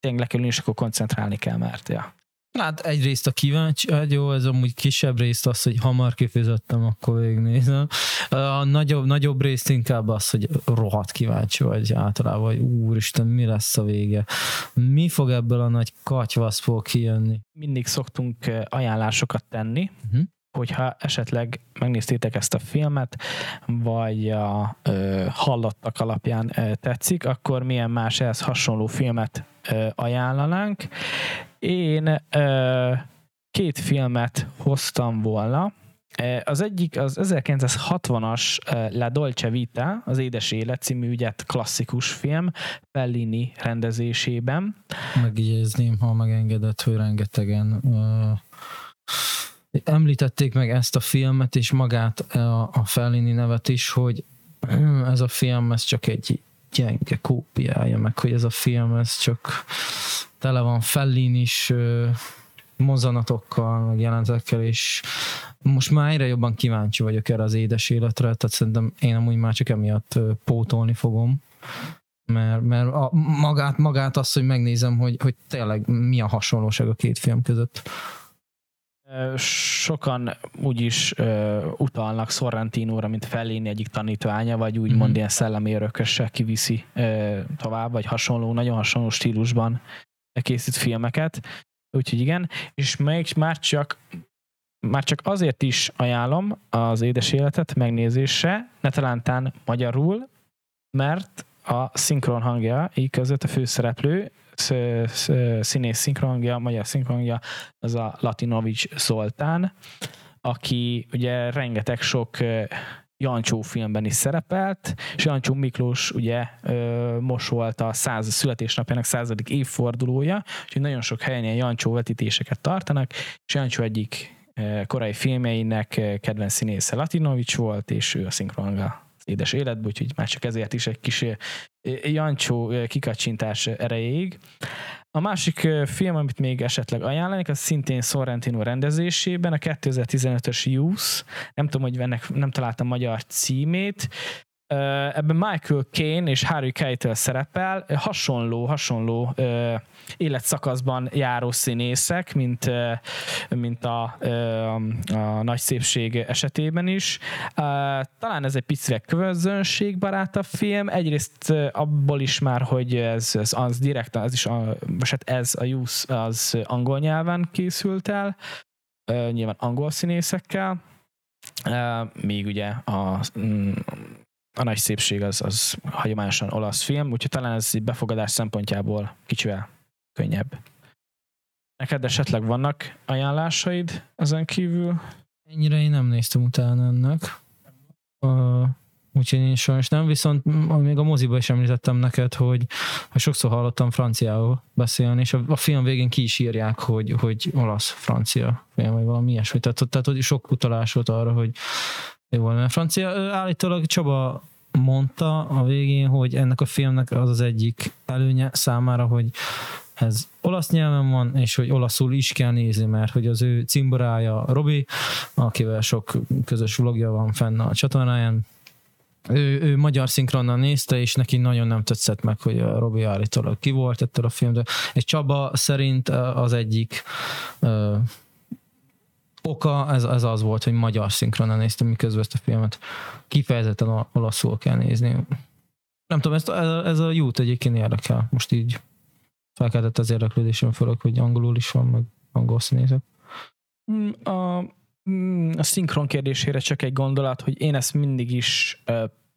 tényleg le kell és akkor koncentrálni kell, mert ja. Hát egyrészt a kíváncsi, hát jó, ez amúgy kisebb részt az, hogy hamar kifizettem, akkor végignézem. A nagyobb, nagyobb részt inkább az, hogy rohadt kíváncsi vagy általában, hogy úristen, mi lesz a vége? Mi fog ebből a nagy katyvaszból kijönni? Mindig szoktunk ajánlásokat tenni, uh-huh hogyha esetleg megnéztétek ezt a filmet, vagy a ö, hallottak alapján ö, tetszik, akkor milyen más ehhez hasonló filmet ajánlanánk. Én két filmet hoztam volna. Az egyik az 1960-as La Dolce Vita, az Édes Élet című ügyet klasszikus film, Fellini rendezésében. Megjegyezném, ha megengedett, hogy rengetegen említették meg ezt a filmet, és magát a, a Fellini nevet is, hogy ez a film, ez csak egy gyenge kópiája, meg hogy ez a film, ez csak tele van Fellini is mozanatokkal, meg jelentekkel, és most már egyre jobban kíváncsi vagyok erre az édes életre, tehát szerintem én amúgy már csak emiatt pótolni fogom, mert, mert a, magát, magát azt, hogy megnézem, hogy, hogy tényleg mi a hasonlóság a két film között. Sokan úgyis uh, utalnak Sorrentinóra, mint Fellini egyik tanítványa, vagy úgymond mm-hmm. ilyen szellemi örököse kiviszi uh, tovább, vagy hasonló, nagyon hasonló stílusban készít filmeket. Úgyhogy igen, és még már csak már csak azért is ajánlom az édes életet megnézésre, ne talántán magyarul, mert a szinkron hangja, így között a főszereplő színész szinkronhangja, magyar szinkronhangja, az a Latinovics Zoltán, aki ugye rengeteg sok Jancsó filmben is szerepelt, és Jancsó Miklós ugye most volt a száz, születésnapjának századik évfordulója, úgyhogy nagyon sok helyen ilyen Jancsó vetítéseket tartanak, és Jancsó egyik korai filmjeinek kedvenc színésze Latinovics volt, és ő a szinkronhangja édes életbe, úgyhogy már csak ezért is egy kis Jancsó kikacsintás erejéig. A másik film, amit még esetleg ajánlanék, az szintén Sorrentino rendezésében, a 2015-ös Youth. Nem tudom, hogy ennek nem találtam magyar címét. Ebben Michael Caine és Harry Keitel szerepel, hasonló, hasonló életszakaszban járó színészek, mint, mint a, a, a nagy szépség esetében is. Talán ez egy picit közönségbarátabb film, egyrészt abból is már, hogy ez, ez az direkt, az is, a, hát ez a Youth az angol nyelven készült el, nyilván angol színészekkel, még ugye a mm, a nagy szépség az, az hagyományosan olasz film, úgyhogy talán ez befogadás szempontjából kicsivel könnyebb. Neked esetleg vannak ajánlásaid ezen kívül? Ennyire én nem néztem utána ennek. Uh, úgyhogy én sajnos nem, viszont még a moziba is említettem neked, hogy, hogy sokszor hallottam franciául beszélni, és a, a film végén ki is írják, hogy, hogy olasz-francia film, vagy valami ilyesmi. Tehát, tehát hogy sok utalás volt arra, hogy jó volna. Francia állítólag Csaba mondta a végén, hogy ennek a filmnek az az egyik előnye számára, hogy ez olasz nyelven van, és hogy olaszul is kell nézni, mert hogy az ő cimborája Robi, akivel sok közös vlogja van fenn a csatornáján, ő, ő magyar szinkronnal nézte, és neki nagyon nem tetszett meg, hogy a Robi állítólag ki volt ettől a filmtől. És Csaba szerint az egyik oka ez, ez az volt, hogy magyar szinkronnal néztem, miközben ezt a filmet kifejezetten olaszul kell nézni. Nem tudom, ezt, ez, ez a jút egyébként érdekel. Most így felkeltett az érdeklődésem fölök, hogy angolul is van, meg angol színészek. Mm, a, mm, a szinkron kérdésére csak egy gondolat, hogy én ezt mindig is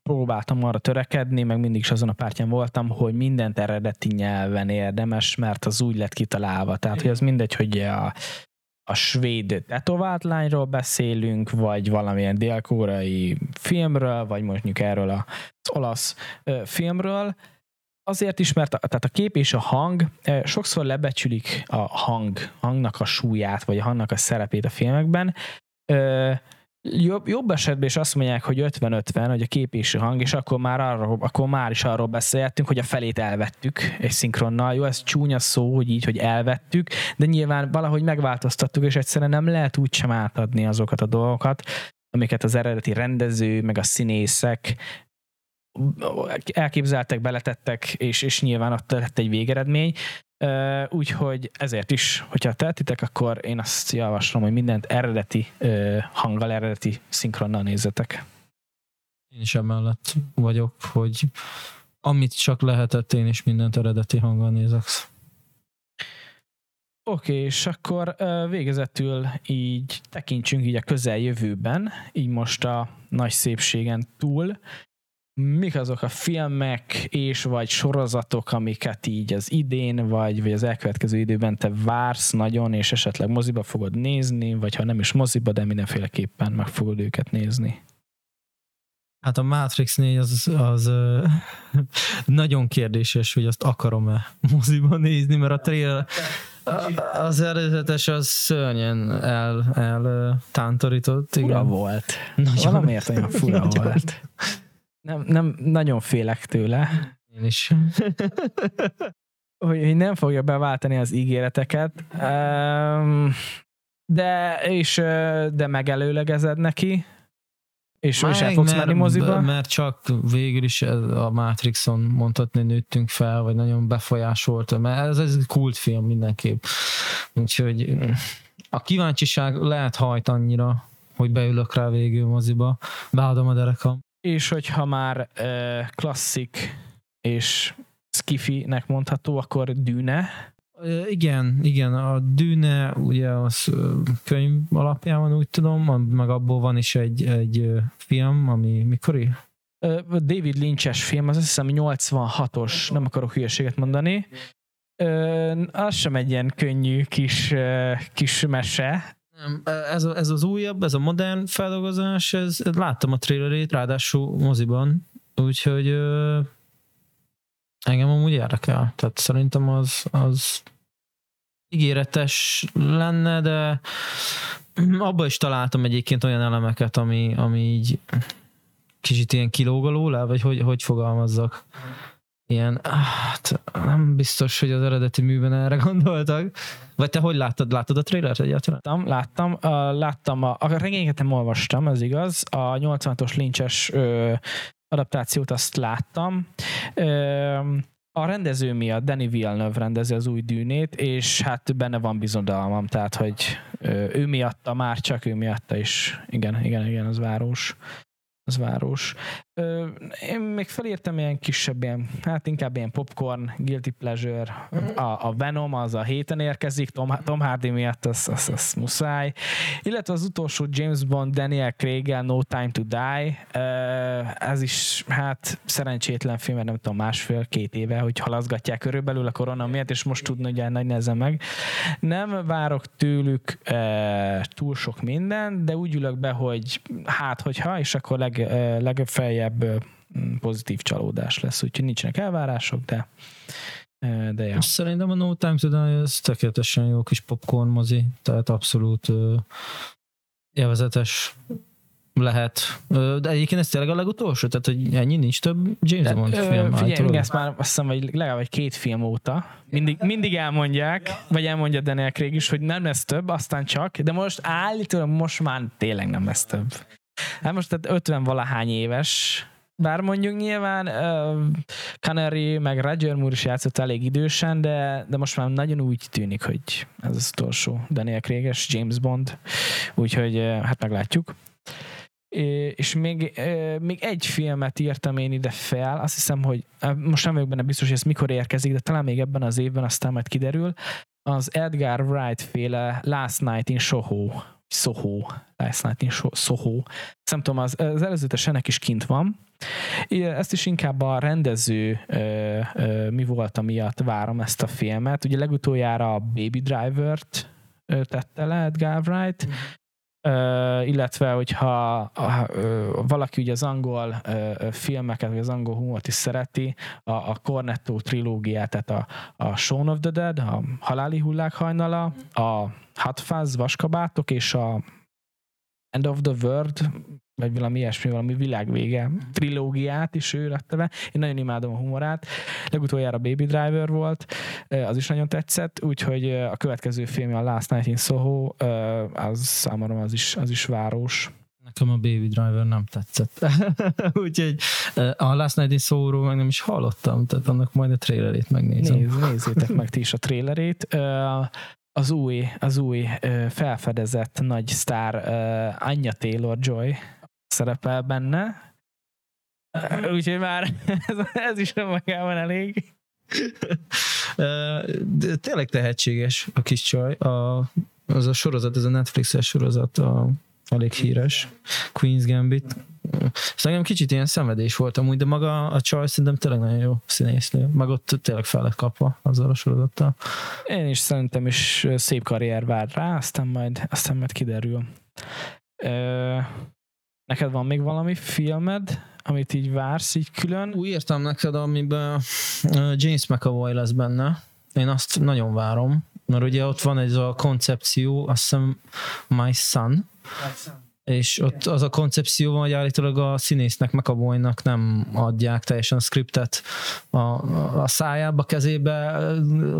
próbáltam arra törekedni, meg mindig is azon a pártján voltam, hogy mindent eredeti nyelven érdemes, mert az úgy lett kitalálva. Tehát, hogy az mindegy, hogy a, a svéd tetovált lányról beszélünk, vagy valamilyen dél-koreai filmről, vagy mondjuk erről az olasz filmről, azért is, mert a, tehát a kép és a hang sokszor lebecsülik a hang, hangnak a súlyát, vagy a hangnak a szerepét a filmekben. Jobb, jobb esetben is azt mondják, hogy 50-50, hogy a kép és a hang, és akkor már, arra, akkor már is arról beszéltünk, hogy a felét elvettük egy szinkronnal. Jó, ez csúnya szó, hogy így, hogy elvettük, de nyilván valahogy megváltoztattuk, és egyszerűen nem lehet úgy sem átadni azokat a dolgokat, amiket az eredeti rendező, meg a színészek elképzeltek, beletettek, és, és nyilván ott lett egy végeredmény. Úgyhogy ezért is, hogyha tehetitek, akkor én azt javaslom, hogy mindent eredeti hanggal, eredeti szinkronnal nézzetek. Én is emellett vagyok, hogy amit csak lehetett, én is mindent eredeti hanggal nézek. Oké, okay, és akkor végezetül így tekintsünk így a közeljövőben, így most a nagy szépségen túl mik azok a filmek és vagy sorozatok, amiket így az idén, vagy, vagy az elkövetkező időben te vársz nagyon, és esetleg moziba fogod nézni, vagy ha nem is moziba, de mindenféleképpen meg fogod őket nézni? Hát a Matrix 4 az, az nagyon kérdéses, hogy azt akarom-e moziba nézni, mert a trailer az eredetes az szörnyen el, el tántorított. Fura igen. volt. Nagyon, Valamiért olyan fura nagyon. volt. Nem, nem, nagyon félek tőle. Én is. hogy nem fogja beváltani az ígéreteket, de, és, de megelőlegezed neki, és, Már és el fogsz menni moziba? Mert csak végül is a Matrixon mondhatni nőttünk fel, vagy nagyon befolyásolta, mert ez, ez egy kultfilm mindenképp. Úgyhogy a kíváncsiság lehet hajt annyira, hogy beülök rá végül moziba, beadom a derekam. És hogyha már uh, klasszik és skifi-nek mondható, akkor Dűne. Igen, igen, a Dűne ugye az könyv alapján van, úgy tudom, meg abból van is egy, egy film, ami mikori? David Lynch-es film, az azt hiszem 86-os, nem akarok hülyeséget mondani. Az sem egy ilyen könnyű kis, kis mese, nem, ez, ez az újabb, ez a modern feldolgozás, ez, láttam a trailerét, ráadásul moziban, úgyhogy ö, engem amúgy érdekel. Tehát szerintem az, az ígéretes lenne, de abban is találtam egyébként olyan elemeket, ami, ami így kicsit ilyen kilóg vagy hogy, hogy fogalmazzak ilyen, hát nem biztos, hogy az eredeti műben erre gondoltak. Vagy te hogy láttad? Láttad a trailert egyáltalán? Láttam, láttam, uh, láttam a, a regényeket nem olvastam, ez igaz. A 86-os lincses adaptációt azt láttam. Ö, a rendező miatt, Danny Villeneuve rendezi az új dűnét, és hát benne van bizodalmam, tehát hogy ő miatta, már csak ő miatta is, igen, igen, igen, az város az város. Én még felírtam ilyen kisebb, ilyen, hát inkább ilyen popcorn, guilty pleasure. A, a Venom az a héten érkezik, Tom, Tom Hardy miatt az, az, az muszáj. Illetve az utolsó James Bond Daniel craig No Time to Die. Ez is, hát szerencsétlen film, mert nem tudom, másfél-két éve, hogy halaszgatják körülbelül a korona miatt, és most tudna ugye nagy nehezen meg. Nem várok tőlük túl sok minden, de úgy ülök be, hogy hát, hogyha, és akkor leg, e, legfeljebb pozitív csalódás lesz, úgyhogy nincsenek elvárások, de de ja. Szerintem a No Time to Die az tökéletesen jó kis popcorn mozi, tehát abszolút élvezetes lehet. De egyébként ez tényleg a legutolsó? Tehát, hogy ennyi nincs több James De, Bond film? Figyelj, ezt már azt hiszem, hogy legalább egy két film óta. Mindig, mindig elmondják, vagy elmondja Daniel Craig is, hogy nem lesz több, aztán csak, de most állítólag most már tényleg nem lesz több. Hát most tehát 50 valahány éves, bár mondjuk nyilván uh, Canary meg Roger Moore is játszott elég idősen, de, de most már nagyon úgy tűnik, hogy ez az utolsó Daniel craig James Bond, úgyhogy uh, hát meglátjuk. És még, még egy filmet írtam én ide fel, azt hiszem, hogy most nem vagyok benne biztos, hogy ez mikor érkezik, de talán még ebben az évben aztán majd kiderül, az Edgar Wright féle Last Night in Soho, Soho, Last Night Soho, nem tudom, az, az előzetes ennek is kint van, ezt is inkább a rendező ö, ö, mi volt miatt várom ezt a filmet. Ugye legutoljára a Baby Driver-t tette le Edgar Wright, mm. Illetve, hogyha uh, valaki ugye az angol filmeket, vagy az angol humort is szereti, a, a Cornetto trilógiát, tehát a, a Shaun of the Dead, a Haláli hullák hajnala, a Hot Fuzz vaskabátok és a End of the World, vagy valami ilyesmi, valami világvége trilógiát is ő lett be. Én nagyon imádom a humorát. Legutoljára Baby Driver volt, az is nagyon tetszett, úgyhogy a következő film a Last Night in Soho, az számomra az is, az is város. Nekem a Baby Driver nem tetszett. Úgyhogy a Last Night in Soho-ról meg nem is hallottam, tehát annak majd a trailerét megnézem. Nézz, nézzétek meg ti is a trailerét az új, az új felfedezett nagy sztár Anya Taylor-Joy szerepel benne. Úgyhogy már ez, ez is magában elég. De tényleg tehetséges a kis csaj. A, az a sorozat, ez a Netflixes sorozat, a, elég híres. Queen's Gambit. Szóval kicsit ilyen szenvedés volt amúgy, de maga a csaj szerintem tényleg nagyon jó színésznő. Meg ott tényleg fel lett kapva azzal a sorozattal. Én is szerintem is szép karrier vár rá, aztán majd, aztán majd kiderül. Ö, neked van még valami filmed, amit így vársz így külön? Úgy értem neked, amiben James McAvoy lesz benne. Én azt nagyon várom, mert ugye ott van ez a koncepció, azt hiszem My Son, My son és ott az a koncepció van, hogy állítólag a színésznek, meg a bolynak nem adják teljesen a scriptet a, a szájába, kezébe,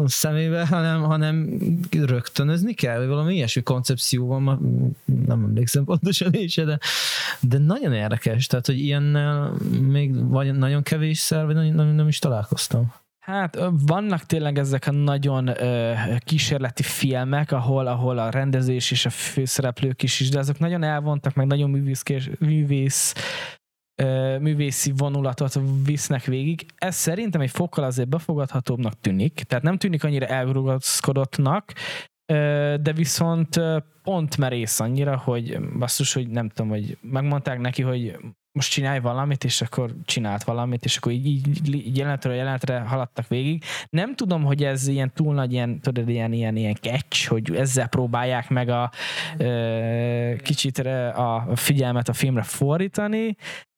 a szemébe, hanem, hanem rögtönözni kell, vagy valami ilyesmi koncepció van, nem emlékszem pontosan is, de, de nagyon érdekes, tehát, hogy ilyennel még vagy nagyon kevés szer, vagy nem, nem, nem is találkoztam. Hát vannak tényleg ezek a nagyon ö, kísérleti filmek, ahol, ahol a rendezés és a főszereplők is is, de azok nagyon elvontak, meg nagyon művészkés, művész művészi vonulatot visznek végig. Ez szerintem egy fokkal azért befogadhatóbbnak tűnik, tehát nem tűnik annyira elrugaszkodottnak, de viszont pont merész annyira, hogy basszus, hogy nem tudom, hogy megmondták neki, hogy most csinálj valamit, és akkor csinált valamit, és akkor így, így jelenetről jelenetre haladtak végig. Nem tudom, hogy ez ilyen túl nagy, ilyen, tudod, ilyen, ilyen, ilyen catch, hogy ezzel próbálják meg a ö, kicsit a figyelmet a filmre fordítani,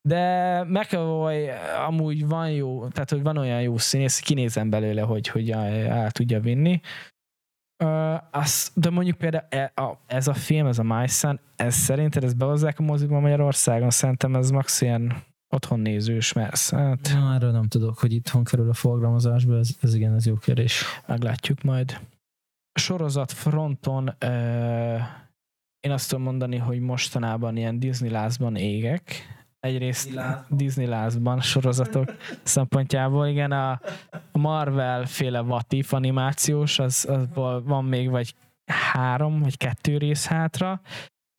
de McAvoy amúgy van jó, tehát hogy van olyan jó színész, kinézem belőle, hogy, hogy el tudja vinni. Uh, az, de mondjuk például e, a, ez a film, ez a Son, ez szerinted ez behozzák a mozikba Magyarországon? Szerintem ez max ilyen otthon nézős, mert hát... Na, erről nem tudok, hogy itthon kerül a programozásba, ez, ez igen, ez jó kérdés. Meglátjuk majd. A sorozat fronton uh, én azt tudom mondani, hogy mostanában ilyen Disney lázban égek, egyrészt Disney-lázban sorozatok szempontjából. Igen, a Marvel féle Vatif animációs, az, az van még vagy három, vagy kettő rész hátra,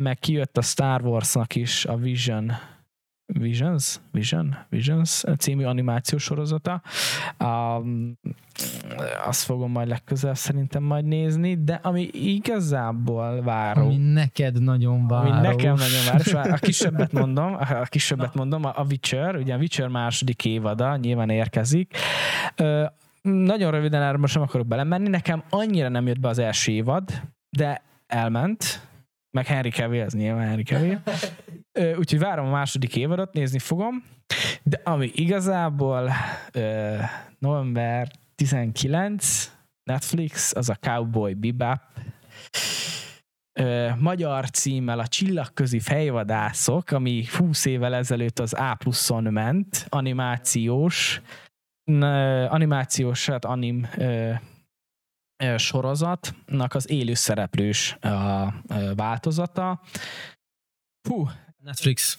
meg kijött a Star Wars-nak is a Vision Visions, Vision, Visions című animációs sorozata. Um, azt fogom majd legközelebb szerintem majd nézni, de ami igazából váró. Ami neked nagyon váró. Ami nekem nagyon váró. A kisebbet mondom, a kisebbet mondom, a Witcher, ugye a Witcher második évada nyilván érkezik. Nagyon röviden erre most nem akarok belemenni, nekem annyira nem jött be az első évad, de elment, meg Henry Cavill, ez nyilván Henry Cavill. Úgyhogy várom a második évadot, nézni fogom. De ami igazából november 19, Netflix, az a Cowboy Bebop. Ö, magyar címmel a Csillagközi fejvadászok, ami 20 évvel ezelőtt az A pluszon ment, animációs, animációs, hát anim ö, sorozatnak az élő szereplős változata. Fú, Netflix.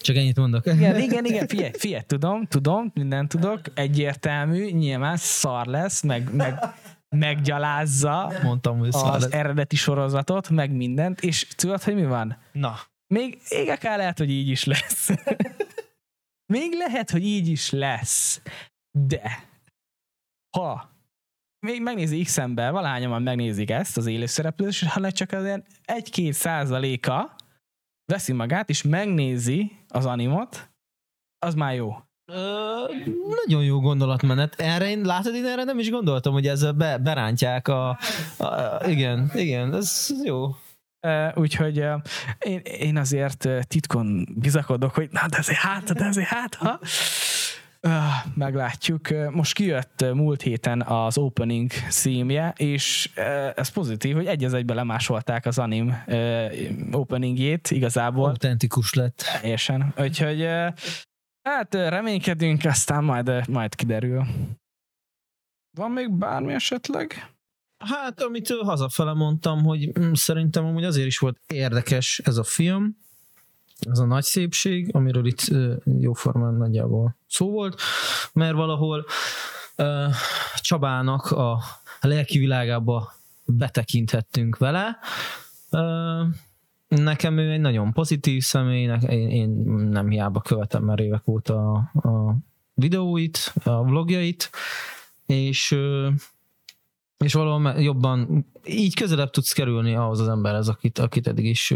Csak ennyit mondok. Igen, igen, igen, figyelj, figyelj, tudom, tudom, mindent tudok, egyértelmű, nyilván szar lesz, meg, meg meggyalázza Mondtam, hogy az lesz. eredeti sorozatot, meg mindent, és tudod, hogy mi van? Na. Még égek lehet, hogy így is lesz. Még lehet, hogy így is lesz. De ha még megnézi x ember, valahányan megnézik ezt az élőszereplőt, és ha csak az egy-két százaléka veszi magát, és megnézi az animot, az már jó. Ö, nagyon jó gondolatmenet. Erre én, látod, én erre nem is gondoltam, hogy ezzel be, berántják a, a, igen, igen, ez jó. Uh, úgyhogy uh, én, én azért titkon bizakodok, hogy na, de ezért hát, de ezért hát, ha Meglátjuk. Most kijött múlt héten az opening szímje, és ez pozitív, hogy egy az egybe lemásolták az anim openingjét igazából. Autentikus lett. Teljesen. Úgyhogy hát reménykedünk, aztán majd, majd kiderül. Van még bármi esetleg? Hát, amit hazafele mondtam, hogy mm, szerintem amúgy azért is volt érdekes ez a film, ez a nagy szépség, amiről itt jóformán nagyjából szó volt, mert valahol Csabának a lelki világába betekinthettünk vele. Nekem ő egy nagyon pozitív személy, én, én nem hiába követem már évek óta a, a videóit, a vlogjait, és és valahol jobban így közelebb tudsz kerülni ahhoz az emberhez, akit, akit eddig is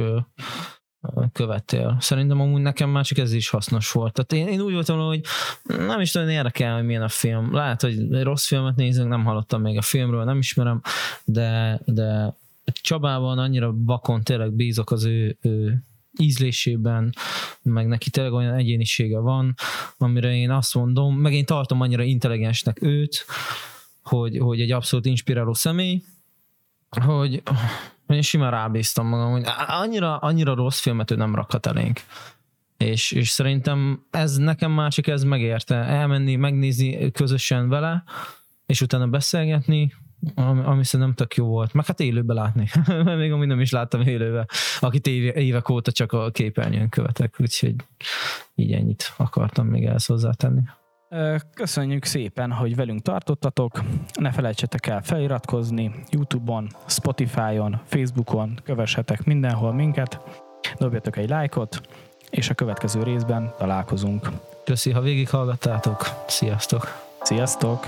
követtél. Szerintem amúgy nekem már csak ez is hasznos volt. Tehát én, én úgy voltam, hogy nem is nagyon érdekel, hogy milyen a film. Lehet, hogy rossz filmet nézünk, nem hallottam még a filmről, nem ismerem, de, de Csabában annyira vakon tényleg bízok az ő, ő ízlésében, meg neki tényleg olyan egyénisége van, amire én azt mondom, meg én tartom annyira intelligensnek őt, hogy, hogy egy abszolút inspiráló személy, hogy én simán rábíztam magam, hogy annyira, annyira rossz filmet ő nem rakhat elénk. És, és szerintem ez nekem már csak ez megérte. Elmenni, megnézni közösen vele, és utána beszélgetni, ami, ami szerintem tök jó volt. Meg hát élőbe látni, mert még amúgy nem is láttam élőbe, akit évek óta csak a képernyőn követek, úgyhogy így ennyit akartam még ezt hozzátenni. Köszönjük szépen, hogy velünk tartottatok. Ne felejtsetek el feliratkozni YouTube-on, Spotify-on, Facebookon, kövessetek mindenhol minket, dobjatok egy lájkot, és a következő részben találkozunk. Köszi, ha végighallgattátok. Sziasztok! Sziasztok!